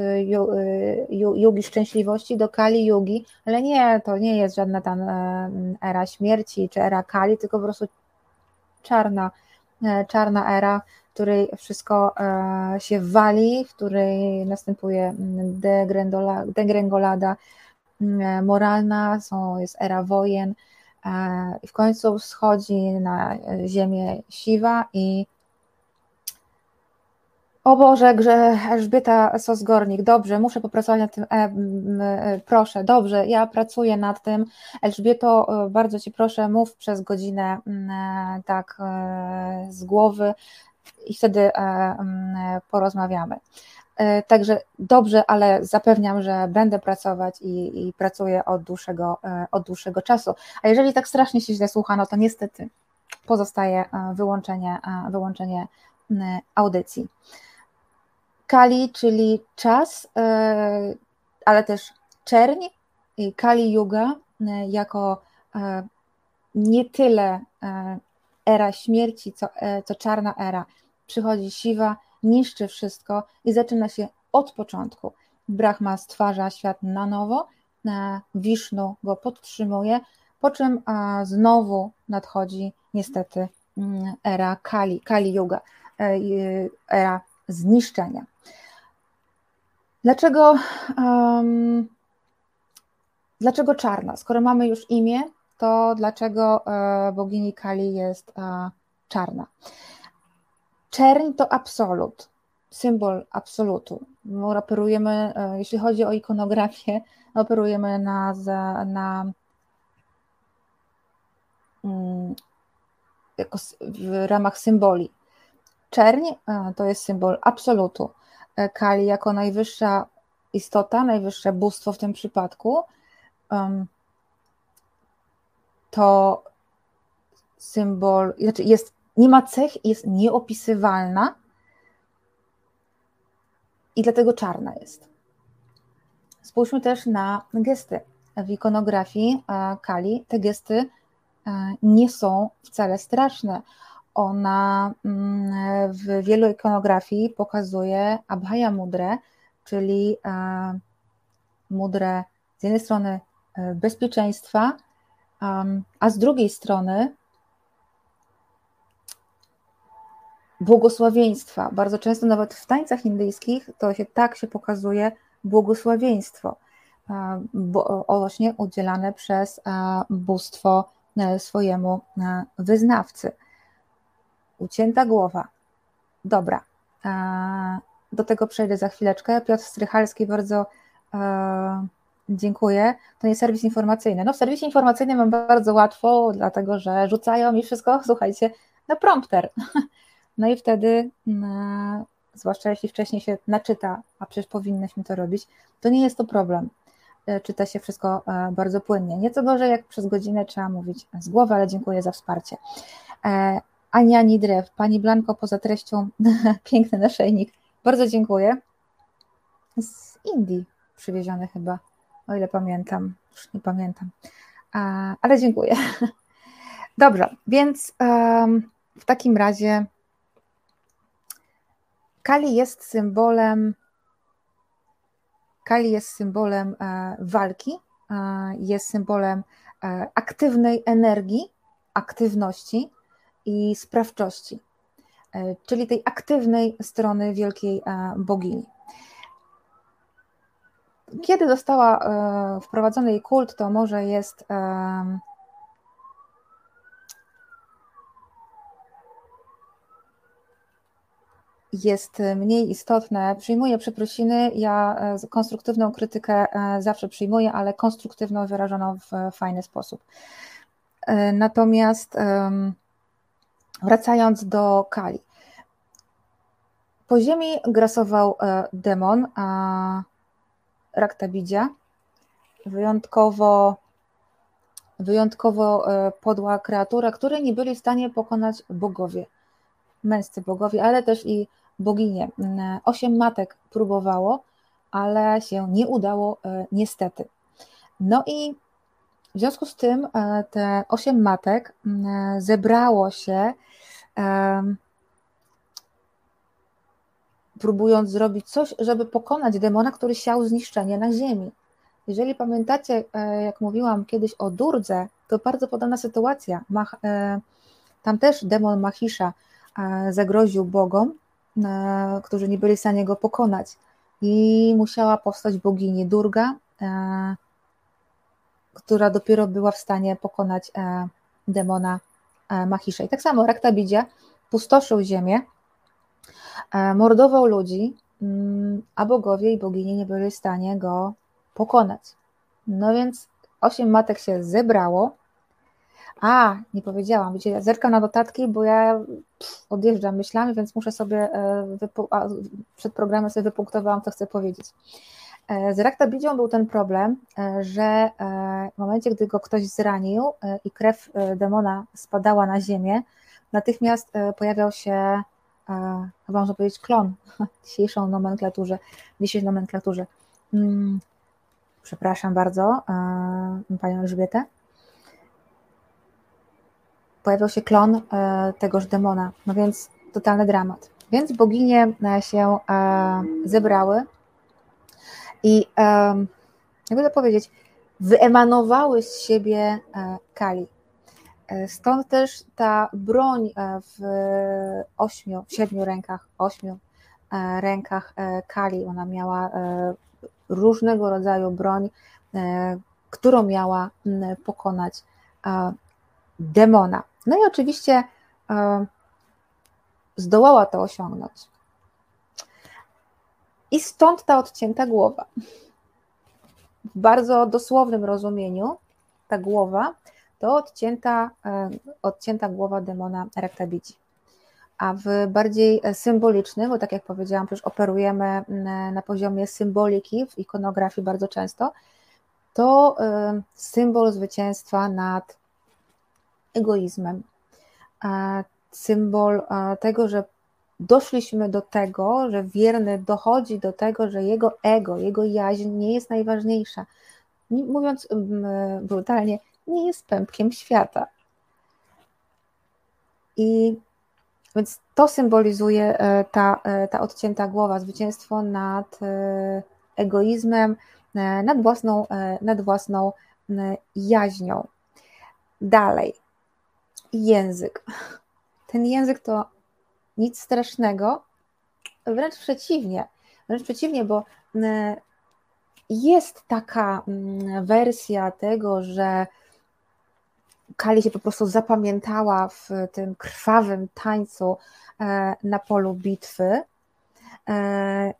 jugi szczęśliwości do kali jugi, ale nie, to nie jest żadna tam e, era śmierci czy era kali, tylko po prostu czarna, e, czarna era, w której wszystko e, się wali, w której następuje degrengolada moralna, są, jest era wojen, i w końcu schodzi na ziemię siwa i o Boże, Grze, Elżbieta Sosgornik, dobrze, muszę popracować nad tym, e, e, proszę, dobrze, ja pracuję nad tym. Elżbieto, e, bardzo Ci proszę, mów przez godzinę e, tak e, z głowy i wtedy e, porozmawiamy. E, także dobrze, ale zapewniam, że będę pracować i, i, pracuję od dłuższego, e, od dłuższego czasu. A jeżeli tak strasznie się źle słucha, no to niestety pozostaje e, wyłączenie, wyłączenie audycji. Kali, czyli czas, ale też czerń Kali Yuga jako nie tyle era śmierci, co, co czarna era. Przychodzi siwa, niszczy wszystko i zaczyna się od początku. Brahma stwarza świat na nowo, Wisznu go podtrzymuje, po czym znowu nadchodzi niestety mm, era Kali, Kali Yuga, e, era zniszczenia. Dlaczego, um, dlaczego czarna? Skoro mamy już imię, to dlaczego e, bogini Kali jest e, czarna? Czerń to absolut, symbol absolutu. Operujemy, e, jeśli chodzi o ikonografię, operujemy na, na mm, jako w ramach symboli. Czerń e, to jest symbol absolutu. E, Kali jako najwyższa istota, najwyższe bóstwo w tym przypadku, to symbol, znaczy jest nie ma cech, jest nieopisywalna i dlatego czarna jest. Spójrzmy też na gesty. W ikonografii e, Kali te gesty e, nie są wcale straszne. Ona mm, w wielu ikonografii pokazuje Abhaya Mudrę, czyli e, mudrę z jednej strony bezpieczeństwa, a z drugiej strony błogosławieństwa. Bardzo często nawet w tańcach indyjskich to się tak się pokazuje błogosławieństwo, właśnie udzielane przez bóstwo e, swojemu e, wyznawcy. Ucięta głowa. Dobra. Do tego przejdę za chwileczkę. Piotr Strychalski, bardzo e, dziękuję. To nie serwis informacyjny. No w serwisie informacyjnym mam bardzo łatwo, dlatego że rzucają mi wszystko, słuchajcie, na prompter. No i wtedy, mm, zwłaszcza jeśli wcześniej się naczyta, a przecież powinnyśmy to robić, to nie jest to problem. E, czyta się wszystko e, bardzo płynnie. Nieco gorzej, jak przez godzinę trzeba mówić z głowy, ale dziękuję za wsparcie. E, Ania Nidrew, Pani Blanko, poza treścią piękny naszyjnik. Bardzo dziękuję. Z Indii przywieziony chyba, o ile pamiętam. Już nie pamiętam. Ale dziękuję. Dobrze, więc w takim razie Kali jest symbolem Kali jest symbolem e, walki, e, jest symbolem e, aktywnej energii, aktywności i sprawczości. czyli tej aktywnej strony wielkiej bogini. Kiedy została wprowadzony jej kult, to może jest jest mniej istotne. Przyjmuję przeprosiny, ja e, konstruktywną krytykę e, zawsze przyjmuję, ale konstruktywną wyrażoną w fajny sposób. E, natomiast wracając do Kali. Po ziemi grasował demon Raktabidzia, wyjątkowo wyjątkowo podła kreatura, której nie byli w stanie pokonać bogowie, męscy bogowie, ale też i boginie. Mm, osiem matek próbowało, ale się nie udało e, niestety. No i w związku z tym e, te osiem matek mm, zebrało się, próbując zrobić coś, żeby pokonać demona, który siał zniszczenie na ziemi. Jeżeli pamiętacie, e, jak mówiłam kiedyś o Durdze, to bardzo podobna sytuacja. Tam też demon Mahisza zagroził bogom, którzy nie byli w stanie go pokonać. I musiała powstać bogini Durga, e, która dopiero była w stanie pokonać e, demona e, Mahisha. I tak samo Raktabidzie pustoszył ziemię, mordował ludzi, mm, a bogowie i bogini nie byli w stanie go pokonać. No więc osiem matek się zebrało a, nie powiedziałam. Wiecie, zerkam na notatki, bo ja odjeżdżam myślami, więc muszę sobie e, przed programem sobie wypunktowałam, co chcę powiedzieć. E, z raktabidzią był ten problem, e, że w momencie, gdy go ktoś zranił i krew demona spadała na ziemię, natychmiast pojawiał się, chyba można powiedzieć, klon w dzisiejszą nomenklaturze, w dzisiejszej nomenklaturze. Hmm, przepraszam bardzo, panią Elżbietę pojawił się klon e, tegoż demona, no więc totalny dramat. Więc boginie e, się e, zebrały i jakby to powiedzieć, wyemanowały z siebie Kali. Stąd też ta broń w ośmiu, w siedmiu rękach, ośmiu rękach Kali. Ona miała różnego rodzaju broń, którą miała pokonać demona. No i oczywiście e, zdołała to osiągnąć. I stąd ta odcięta głowa. W bardzo dosłownym rozumieniu ta głowa to odcięta, e, odcięta głowa demona Rektabidzi. A w bardziej symbolicznym, bo tak jak powiedziałam, przecież operujemy na poziomie symboliki w ikonografii bardzo często, to e, symbol zwycięstwa nad egoizmem. Symbol tego, że doszliśmy do tego, że wierny dochodzi do tego, że jego ego, jego jaźń nie jest najważniejsza. Mówiąc brutalnie, nie jest pępkiem świata. I więc to symbolizuje e, ta, e, ta odcięta głowa, zwycięstwo nad e, egoizmem, nad własną, nad własną jaźnią. Dalej, język. Ten język to nic strasznego, wręcz przeciwnie. Wręcz przeciwnie, bo mm, jest taka mm, wersja tego, że Kali się po prostu zapamiętała w tym krwawym tańcu e, na polu bitwy e,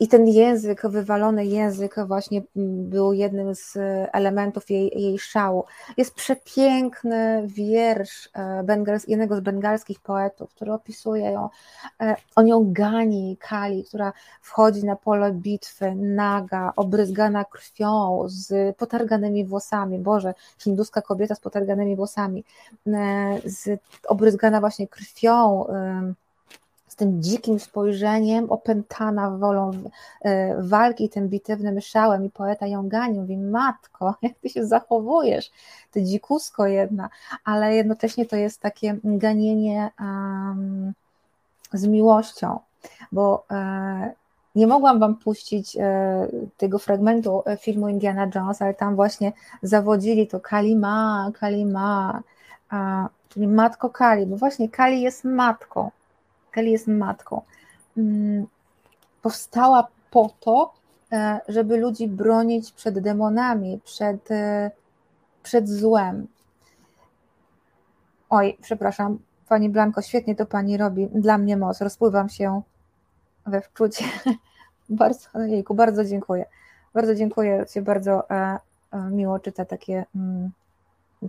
i ten język, wywalony język, właśnie mm, był jednym z elementów jej, jej szału. Jest przepiękny wiersz e, bengals, jednego z bengalskich poetów, który opisuje ją. E, on ją gani, Kali, która wchodzi na pole bitwy, naga, obryzgana krwią, z potarganymi włosami. Boże, hinduska kobieta z potarganymi włosami, e, z, obryzgana właśnie krwią z tym dzikim spojrzeniem, opętana wolą e, walki, tym bitewnym szałem i poeta ją gani, mówi, matko, jak ty się zachowujesz, ty dzikusko jedna, ale jednocześnie to jest takie ganienie um, z miłością, bo e, nie mogłam Wam puścić e, tego fragmentu filmu Indiana Jones, ale tam właśnie zawodzili to Kalima, Kalima, czyli matko Kali, bo właśnie Kali jest matką. Kali jest matką. Mm, powstała po to, e, żeby ludzi bronić przed demonami, przed, e, przed złem. Oj, przepraszam, Pani Blanko, świetnie to Pani robi. Dla mnie moc, rozpływam się we wczucie. Bardzo, jejku, bardzo dziękuję. Bardzo dziękuję, Cię bardzo e, miło czyta takie, mm,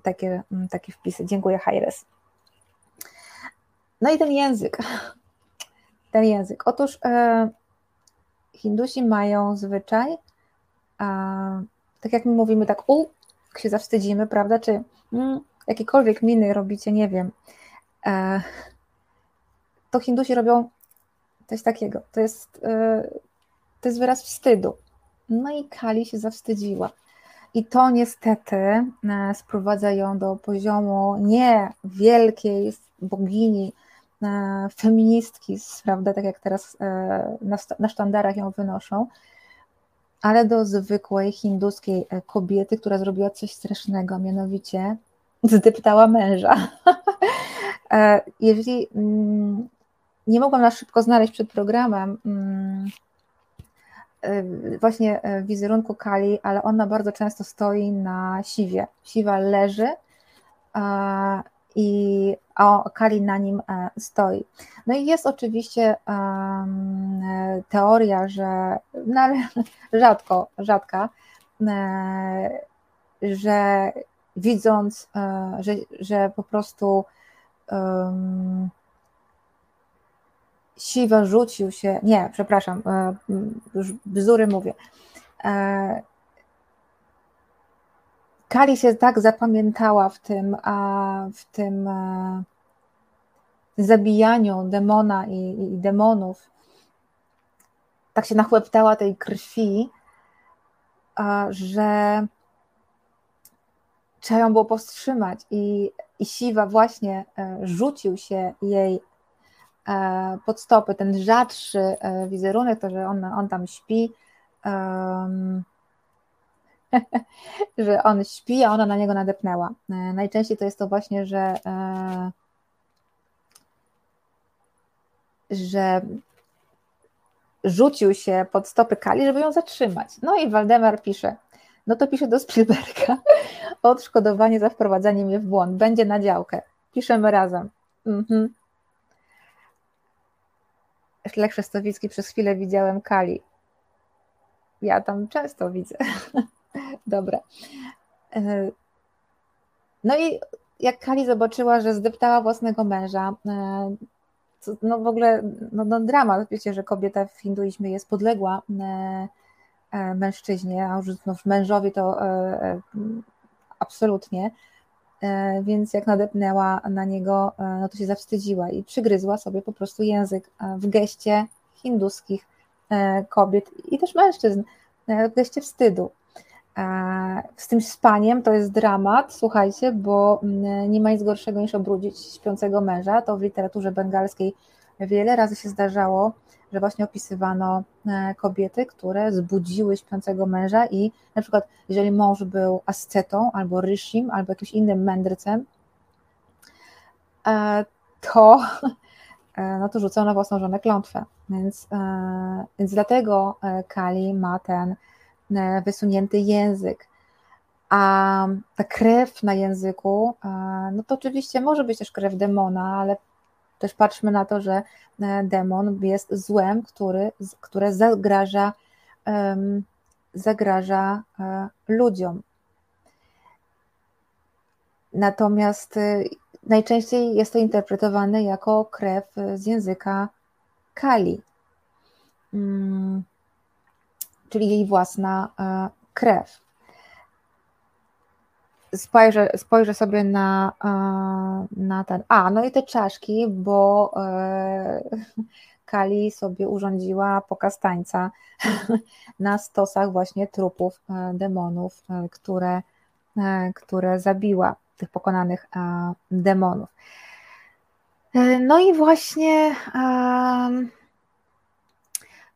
takie, mm, takie wpisy. Dziękuję, Hajres. No i ten język. Ten język. Otóż Hindusi mają zwyczaj, a, tak jak my mówimy, tak u, się zawstydzimy, prawda? Czy mm, jakiekolwiek miny robicie, nie wiem, e, to Hindusi robią coś takiego. To jest, e, to jest wyraz wstydu. No i Kali się zawstydziła. I to niestety e, sprowadza ją do poziomu nie wielkiej bogini, E, feministki, prawda, tak jak teraz e, na sztandarach ją wynoszą, ale do zwykłej hinduskiej e, kobiety, która zrobiła coś strasznego, mianowicie zdeptała męża. Jeżeli mm, nie mogłam na szybko znaleźć przed programem mm, właśnie wizerunku Kali, ale ona bardzo często stoi na siwie. Siwa leży i a Kali na nim e, stoi. No i jest oczywiście um, teoria, że no ale rzadko, rzadka, e, że widząc, e, że, że po prostu um, Siwa rzucił się, nie, przepraszam, już bzdury mówię, Kali się tak zapamiętała w tym, w tym e, zabijaniu demona i, i demonów, tak się nachłeptała tej krwi, że trzeba ją było powstrzymać. I, i Siwa właśnie e, rzucił się jej e, pod stopy, ten rzadszy wizerunek, to, że on, on tam śpi, że on śpi, a ona na niego nadepnęła. E, najczęściej to jest to właśnie, że e, że rzucił się pod stopy Kali, żeby ją zatrzymać. No i Waldemar pisze, no to pisze do Spielberga, odszkodowanie za wprowadzanie mnie w błąd, będzie na działkę. Piszemy razem. Mhm. Lech Szestowicki, przez chwilę widziałem Kali. Ja tam często widzę. Dobra. E, no i jak Kali zobaczyła, że zdeptała własnego męża, e, no w ogóle no, no dramat, wiecie, że kobieta w hinduizmie jest podległa e, mężczyźnie, a już no, mężowi to absolutnie, więc jak nadepnęła na niego, no to się zawstydziła i przygryzła sobie po prostu język w geście hinduskich kobiet i też mężczyzn, w geście wstydu. Z tym spaniem to jest dramat, słuchajcie, bo mm, nie ma nic gorszego niż obrudzić śpiącego męża. To w literaturze bengalskiej wiele razy się zdarzało, że właśnie opisywano e, kobiety, które zbudziły śpiącego męża i na przykład jeżeli mąż był ascetą albo ryshim, albo jakimś innym mędrcem, e, to, e, no to rzucono własną żonę klątwę. Więc, więc dlatego Kali ma ten E, wysunięty język. A ta krew na języku, e, no to oczywiście może być też krew demona, ale też patrzmy na to, że e, demon jest złem, który, które zagraża, zagraża ludziom. Natomiast najczęściej jest to interpretowane jako krew z języka Kali. Czyli jej własna e, krew. Spojrzę, spojrzę sobie na, e, na ten. A, no i te czaszki, bo e, Kali sobie urządziła pokaz tańca na stosach właśnie trupów demonów, które, które zabiła, tych pokonanych demonów. No i właśnie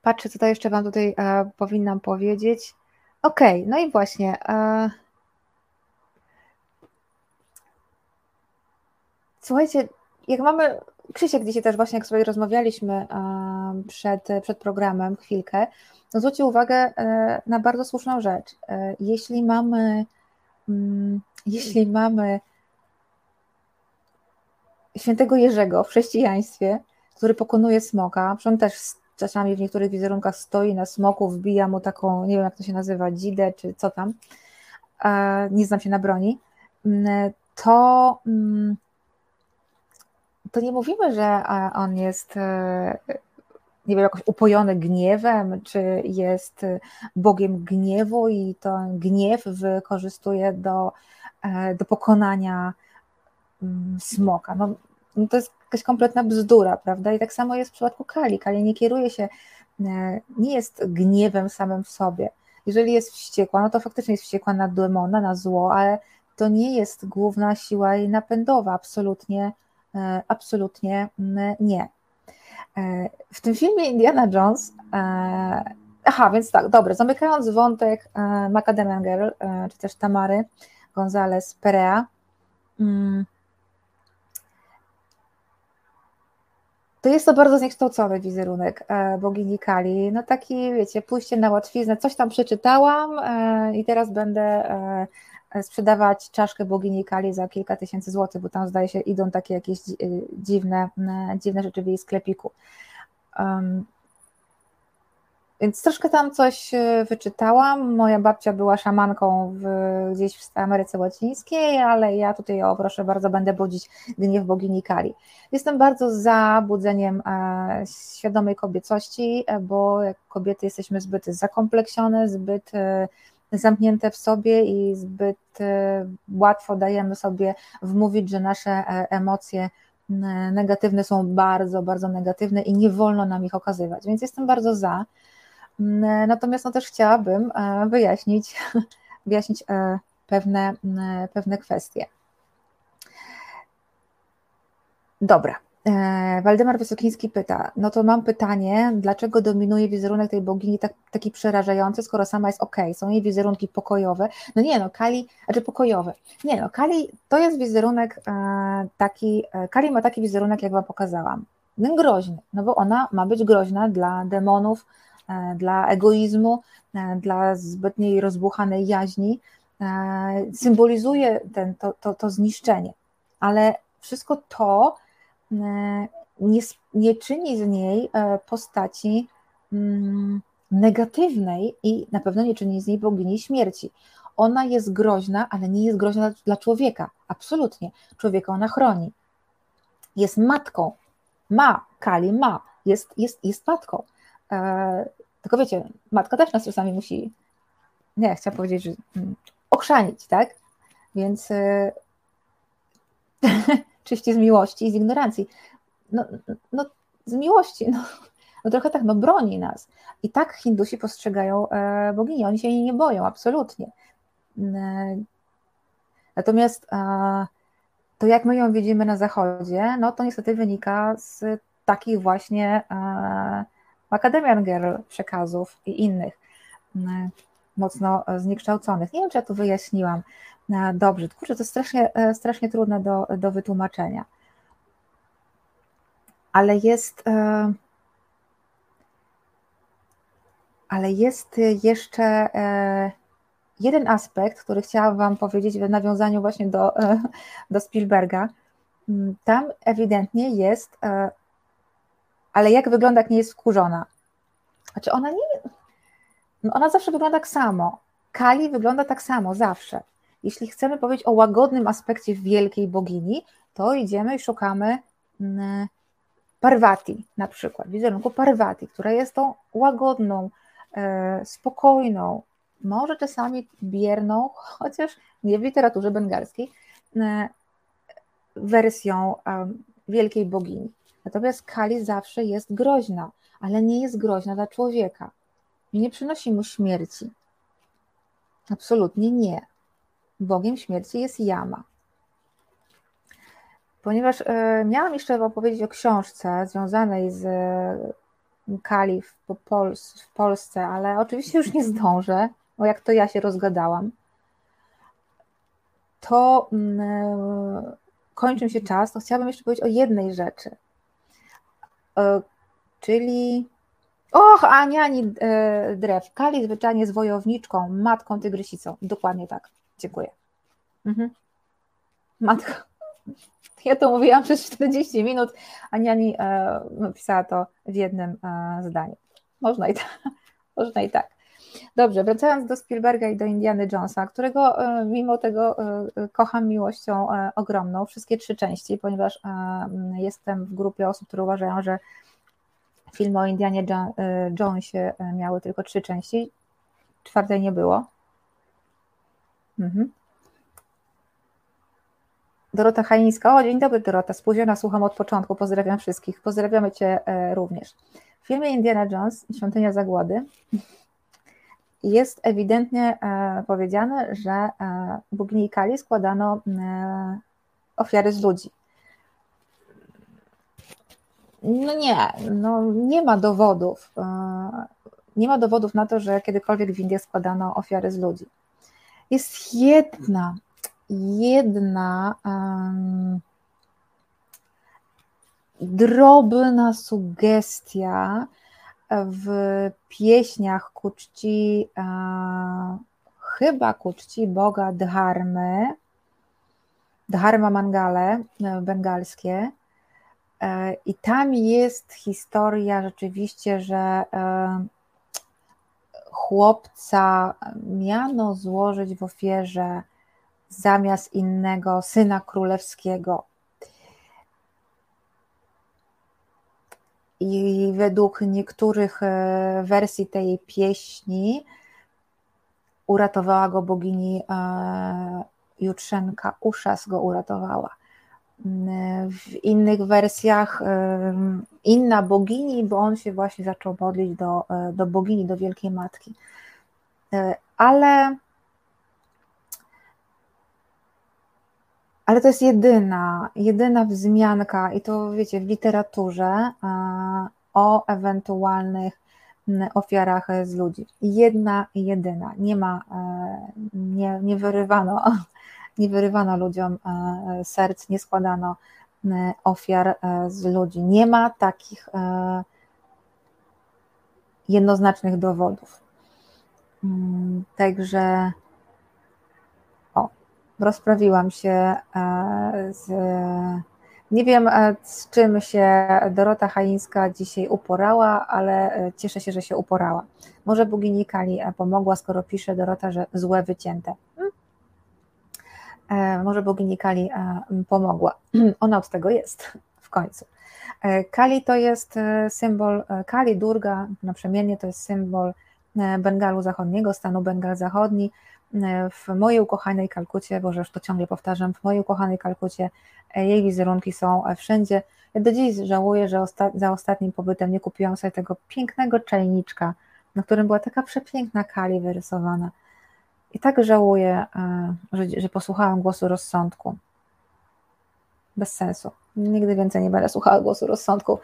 Patrzę, co to jeszcze Wam tutaj e, powinnam powiedzieć. Okej, okay, no i właśnie. E, słuchajcie, jak mamy, Krzysiek dzisiaj też właśnie, jak sobie rozmawialiśmy przed, przed programem chwilkę, to zwrócił uwagę e, na bardzo słuszną rzecz. E, jeśli mamy, mm, jeśli mamy świętego Jerzego w chrześcijaństwie, który pokonuje smoka, on też czasami w niektórych wizerunkach stoi na smoku, wbija mu taką, nie wiem jak to się nazywa, dzidę czy co tam, nie znam się na broni, mm, to, mm, to nie mówimy, że on jest e, nie wiem, jakoś upojony gniewem, czy jest Bogiem gniewu i ten gniew wykorzystuje do, e, do pokonania mm, smoka. No, no to jest jakaś kompletna bzdura, prawda? I tak samo jest w przypadku Kali. Kali nie kieruje się, e, nie jest gniewem samym w sobie. Jeżeli jest wściekła, no to faktycznie jest wściekła na demona, na zło, ale to nie jest główna siła jej napędowa, absolutnie, e, absolutnie nie. E, w tym filmie Indiana Jones, aha, więc tak, dobrze, zamykając wątek Macadamian Girl, czy też Tamary González Perea, to jest to bardzo zniekształcony wizerunek e, bogini Kali. No taki, wiecie, pójście na łatwiznę, coś tam przeczytałam e, i teraz będę e, sprzedawać czaszkę bogini Kali za kilka tysięcy złotych, bo tam zdaje się idą takie jakieś dziwne, dziwne rzeczy w jej sklepiku. Więc troszkę tam coś e, wyczytałam. Moja babcia była szamanką w, gdzieś w Ameryce Łacińskiej, ale ja tutaj, o proszę bardzo, będę budzić gniew bogini Kali. Jestem bardzo za budzeniem e, świadomej kobiecości, e, bo jak kobiety jesteśmy zbyt zakompleksione, zbyt zamknięte w sobie i zbyt łatwo dajemy sobie wmówić, że nasze emocje negatywne są bardzo, bardzo negatywne i nie wolno nam ich okazywać. Więc jestem bardzo za. Mm, natomiast no też chciałabym e, wyjaśnić, wyjaśnić e, pewne, pewne kwestie. Dobra. E, Waldemar Wysokiński pyta, no to mam pytanie, dlaczego dominuje wizerunek tej bogini tak, taki przerażający, skoro sama jest ok, są jej wizerunki pokojowe? No nie no, Kali, znaczy pokojowe. Nie no, Kali to jest wizerunek taki, Kali ma taki wizerunek, jak Wam pokazałam. Groźny, no bo ona ma być groźna dla demonów, E, dla egoizmu, e, dla zbytniej rozbuchanej jaźni, e, symbolizuje ten, to, to, to zniszczenie. Ale wszystko to nie, nie czyni z niej postaci mm, negatywnej i na pewno nie czyni z niej bogini śmierci. Ona jest groźna, ale nie jest groźna dla człowieka. Absolutnie. Człowieka ona chroni. Jest matką. Ma, Kali ma. Jest, jest, jest matką. Tylko wiecie, matka też nas czasami musi, nie, chciałam powiedzieć, że mm, ochrzanić, tak? Więc y, czyści z miłości i z ignorancji. No, no z miłości, no, no trochę tak, no broni nas. I tak Hindusi postrzegają e, boginię, oni się jej nie boją, absolutnie. E, natomiast e, to jak my ją widzimy na zachodzie, no to niestety wynika z takich właśnie Academian Girl przekazów i innych mm, mocno zniekształconych. Nie wiem, czy ja tu wyjaśniłam e, dobrze. Kurczę, to strasznie, e, strasznie trudne do, do wytłumaczenia. Ale jest. E, ale jest jeszcze jeden aspekt, który chciałam Wam powiedzieć w nawiązaniu właśnie do, do Spielberga. Mm, tam ewidentnie jest ale jak wygląda, jak nie jest wkurzona? Znaczy ona nie, no ona zawsze wygląda tak samo. Kali wygląda tak samo, zawsze. Jeśli chcemy powiedzieć o łagodnym aspekcie wielkiej bogini, to idziemy i szukamy mm, Parvati na przykład, wizerunku Parvati, która jest tą łagodną, e, spokojną, może czasami bierną, chociaż nie w literaturze bengalskiej, e, wersją wielkiej bogini. Natomiast Kali zawsze jest groźna, ale nie jest groźna dla człowieka. Nie przynosi mu śmierci. Absolutnie nie. Bogiem śmierci jest Yama. Ponieważ e, miałam jeszcze opowiedzieć o książce związanej z e, Kali w, Pols w Polsce, ale oczywiście już nie zdążę, bo jak to ja się rozgadałam, to mm, e, kończy mi się czas, to chciałabym jeszcze powiedzieć o jednej rzeczy. E, czyli Och, Aniani e, Drew. Kali zwyczajnie z wojowniczką, matką tygrysicą. Dokładnie tak. Dziękuję. Mhm. Matka. Ja to mówiłam przez 40 minut, a Niani e, napisała to w jednym e, zdaniu. Można i tak. Można i tak. Dobrze, wracając do Spielberga i do Indiana Jonesa, którego e, mimo tego e, kocham miłością e, ogromną, wszystkie trzy części, ponieważ jestem w grupie osób, które uważają, że filmy o Indianie Jonesie miały tylko trzy części, czwartej nie było. Mhm. Dorota Hajińska. O, dzień dobry Dorota, spóźniona, słucham od początku, pozdrawiam wszystkich, pozdrawiamy Cię również. W filmie Indiana Jones, Świątynia Zagłady, jest ewidentnie e, powiedziane, że e, bogini Kali składano e, ofiary z ludzi. No nie, no nie ma dowodów. Nie ma dowodów na to, że kiedykolwiek w Indiach składano ofiary z ludzi. Jest jedna, jedna um, drobna sugestia, w pieśniach ku czci, e, chyba ku czci Boga Dharmy, Dharma Mangale e, bengalskie. E, I tam jest historia rzeczywiście, że chłopca miano złożyć w ofierze zamiast innego syna królewskiego. I według niektórych e, wersji tej pieśni uratowała go bogini e, Jutrzenka, Uszas go uratowała. W innych wersjach e, inna bogini, bo on się właśnie zaczął modlić do, do bogini, do Wielkiej Matki. Ale ale to jest jedyna, jedyna wzmianka i to wiecie w literaturze e, o ewentualnych ofiarach z ludzi. Jedna jedyna. Nie ma, e, nie, nie wyrywano, nie wyrywano ludziom e, serc, nie składano ofiar z ludzi. Nie ma takich jednoznacznych dowodów. Mm, także rozprawiłam się e, z. Nie wiem, e, z czym się Dorota Haińska dzisiaj uporała, ale e, cieszę się, że się uporała. Może bogini Kali pomogła, skoro pisze Dorota, że złe wycięte. Hmm? Może bogini Kali pomogła. Ona od tego jest w końcu. Kali to jest symbol, Kali Durga, naprzemiennie to jest symbol Bengalu Zachodniego, stanu Bengal Zachodni, w mojej ukochanej Kalkucie, bo już to ciągle powtarzam, w mojej ukochanej Kalkucie e, jej wizerunki są e, wszędzie. Ja do dziś żałuję, że osta za ostatnim pobytem nie kupiłam sobie tego pięknego czajniczka, na którym była taka przepiękna kali wyrysowana. I tak żałuję, e, że, że posłuchałam głosu rozsądku. Bez sensu. Nigdy więcej nie będę słuchała głosu rozsądku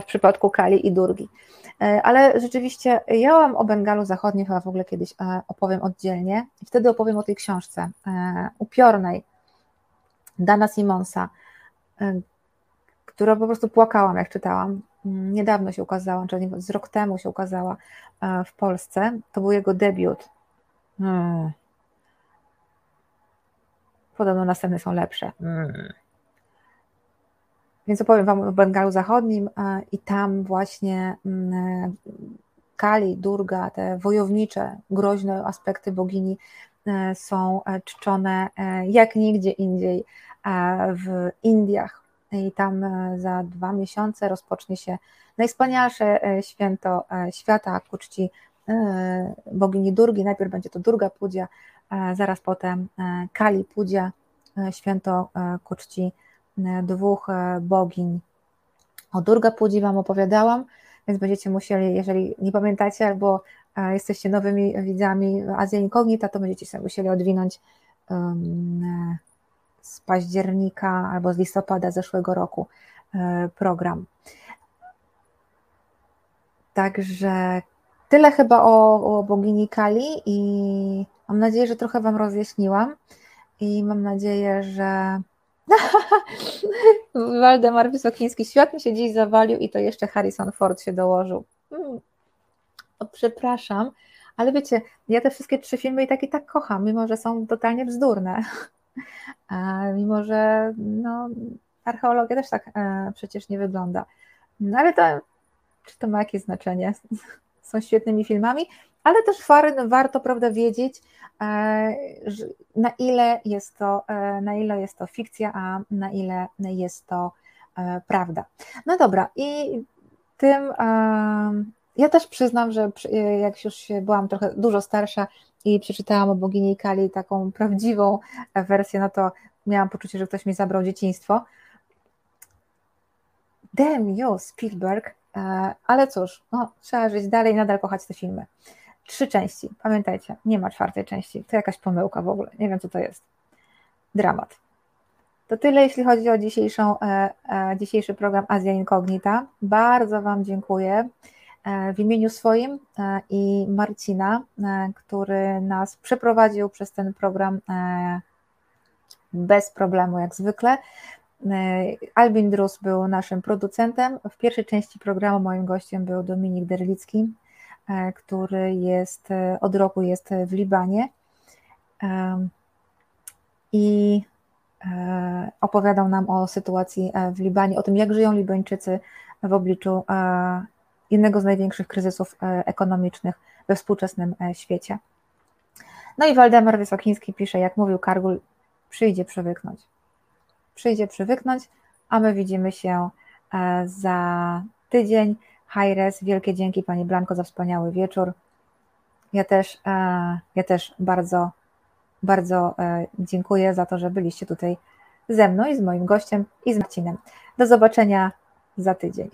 w przypadku Kali i Durgi. E, ale rzeczywiście ja mam o Bengalu Zachodnim chyba w ogóle kiedyś e, opowiem oddzielnie wtedy opowiem o tej książce e, upiornej Dana Simonsa, która po prostu płakałam jak czytałam. Mm, niedawno się ukazała, czyli z rok temu się ukazała w Polsce. To był jego debiut. Hmm. Podobno następne są lepsze. Hmm. Więc opowiem Wam o Bengalu Zachodnim i tam właśnie mm, Kali, Durga, te wojownicze, groźne aspekty bogini e, są e, czczone e, jak nigdzie indziej w Indiach. I tam za dwa miesiące rozpocznie się najwspanialsze święto świata ku czci bogini Durgi. Najpierw będzie to Durga Pudzia, zaraz potem Kali Pudzia, święto ku czci E, dwóch e, bogiń. O Durga Pudzi Wam opowiadałam, więc będziecie musieli, jeżeli nie pamiętacie albo e, jesteście nowymi widzami Azja Incognita, to będziecie sobie musieli odwinąć z października albo z listopada zeszłego roku program. Także tyle chyba o, o bogini Kali i mam nadzieję, że trochę Wam rozjaśniłam i mam nadzieję, że Waldemar Wysokiński, świat mi się dziś zawalił i to jeszcze Harrison Ford się dołożył. Hmm. Przepraszam, ale wiecie, ja te wszystkie trzy filmy i tak i tak kocham, mimo że są totalnie bzdurne. mimo że no, archeologia też tak e, przecież nie wygląda. No ale to, czy to ma jakieś znaczenie? Są świetnymi filmami, ale też warto prawda, wiedzieć, e, na ile jest to, e, na ile jest to fikcja, a na ile jest to e, prawda. No dobra, i tym ja też przyznam, że jak już byłam trochę dużo starsza i przeczytałam o bogini Kali taką prawdziwą wersję, no to miałam poczucie, że ktoś mi zabrał dzieciństwo. Damn you, Spielberg, ale cóż, no, trzeba żyć dalej, nadal kochać te filmy. Trzy części, pamiętajcie, nie ma czwartej części, to jakaś pomyłka w ogóle, nie wiem co to jest. Dramat. To tyle, jeśli chodzi o dzisiejszą, e, e, dzisiejszy program Azja Incognita. Bardzo Wam dziękuję e, w imieniu swoim i Marcina, który nas przeprowadził przez ten program bez problemu, jak zwykle. Albin Drus był naszym producentem. W pierwszej części programu moim gościem był Dominik Derlicki, który jest e, od roku jest w Libanie i e, opowiadał nam o sytuacji w Libanie, o tym, jak żyją Libańczycy w obliczu jednego z największych kryzysów ekonomicznych we współczesnym świecie. No i Waldemar Wysokiński pisze, jak mówił Kargul, przyjdzie przywyknąć. Przyjdzie przywyknąć, a my widzimy się za tydzień. Hajres, wielkie dzięki Pani Blanko za wspaniały wieczór. Ja też, e, ja też bardzo, bardzo e, dziękuję za to, że byliście tutaj ze mną i z moim gościem i z Marcinem. Do zobaczenia za tydzień.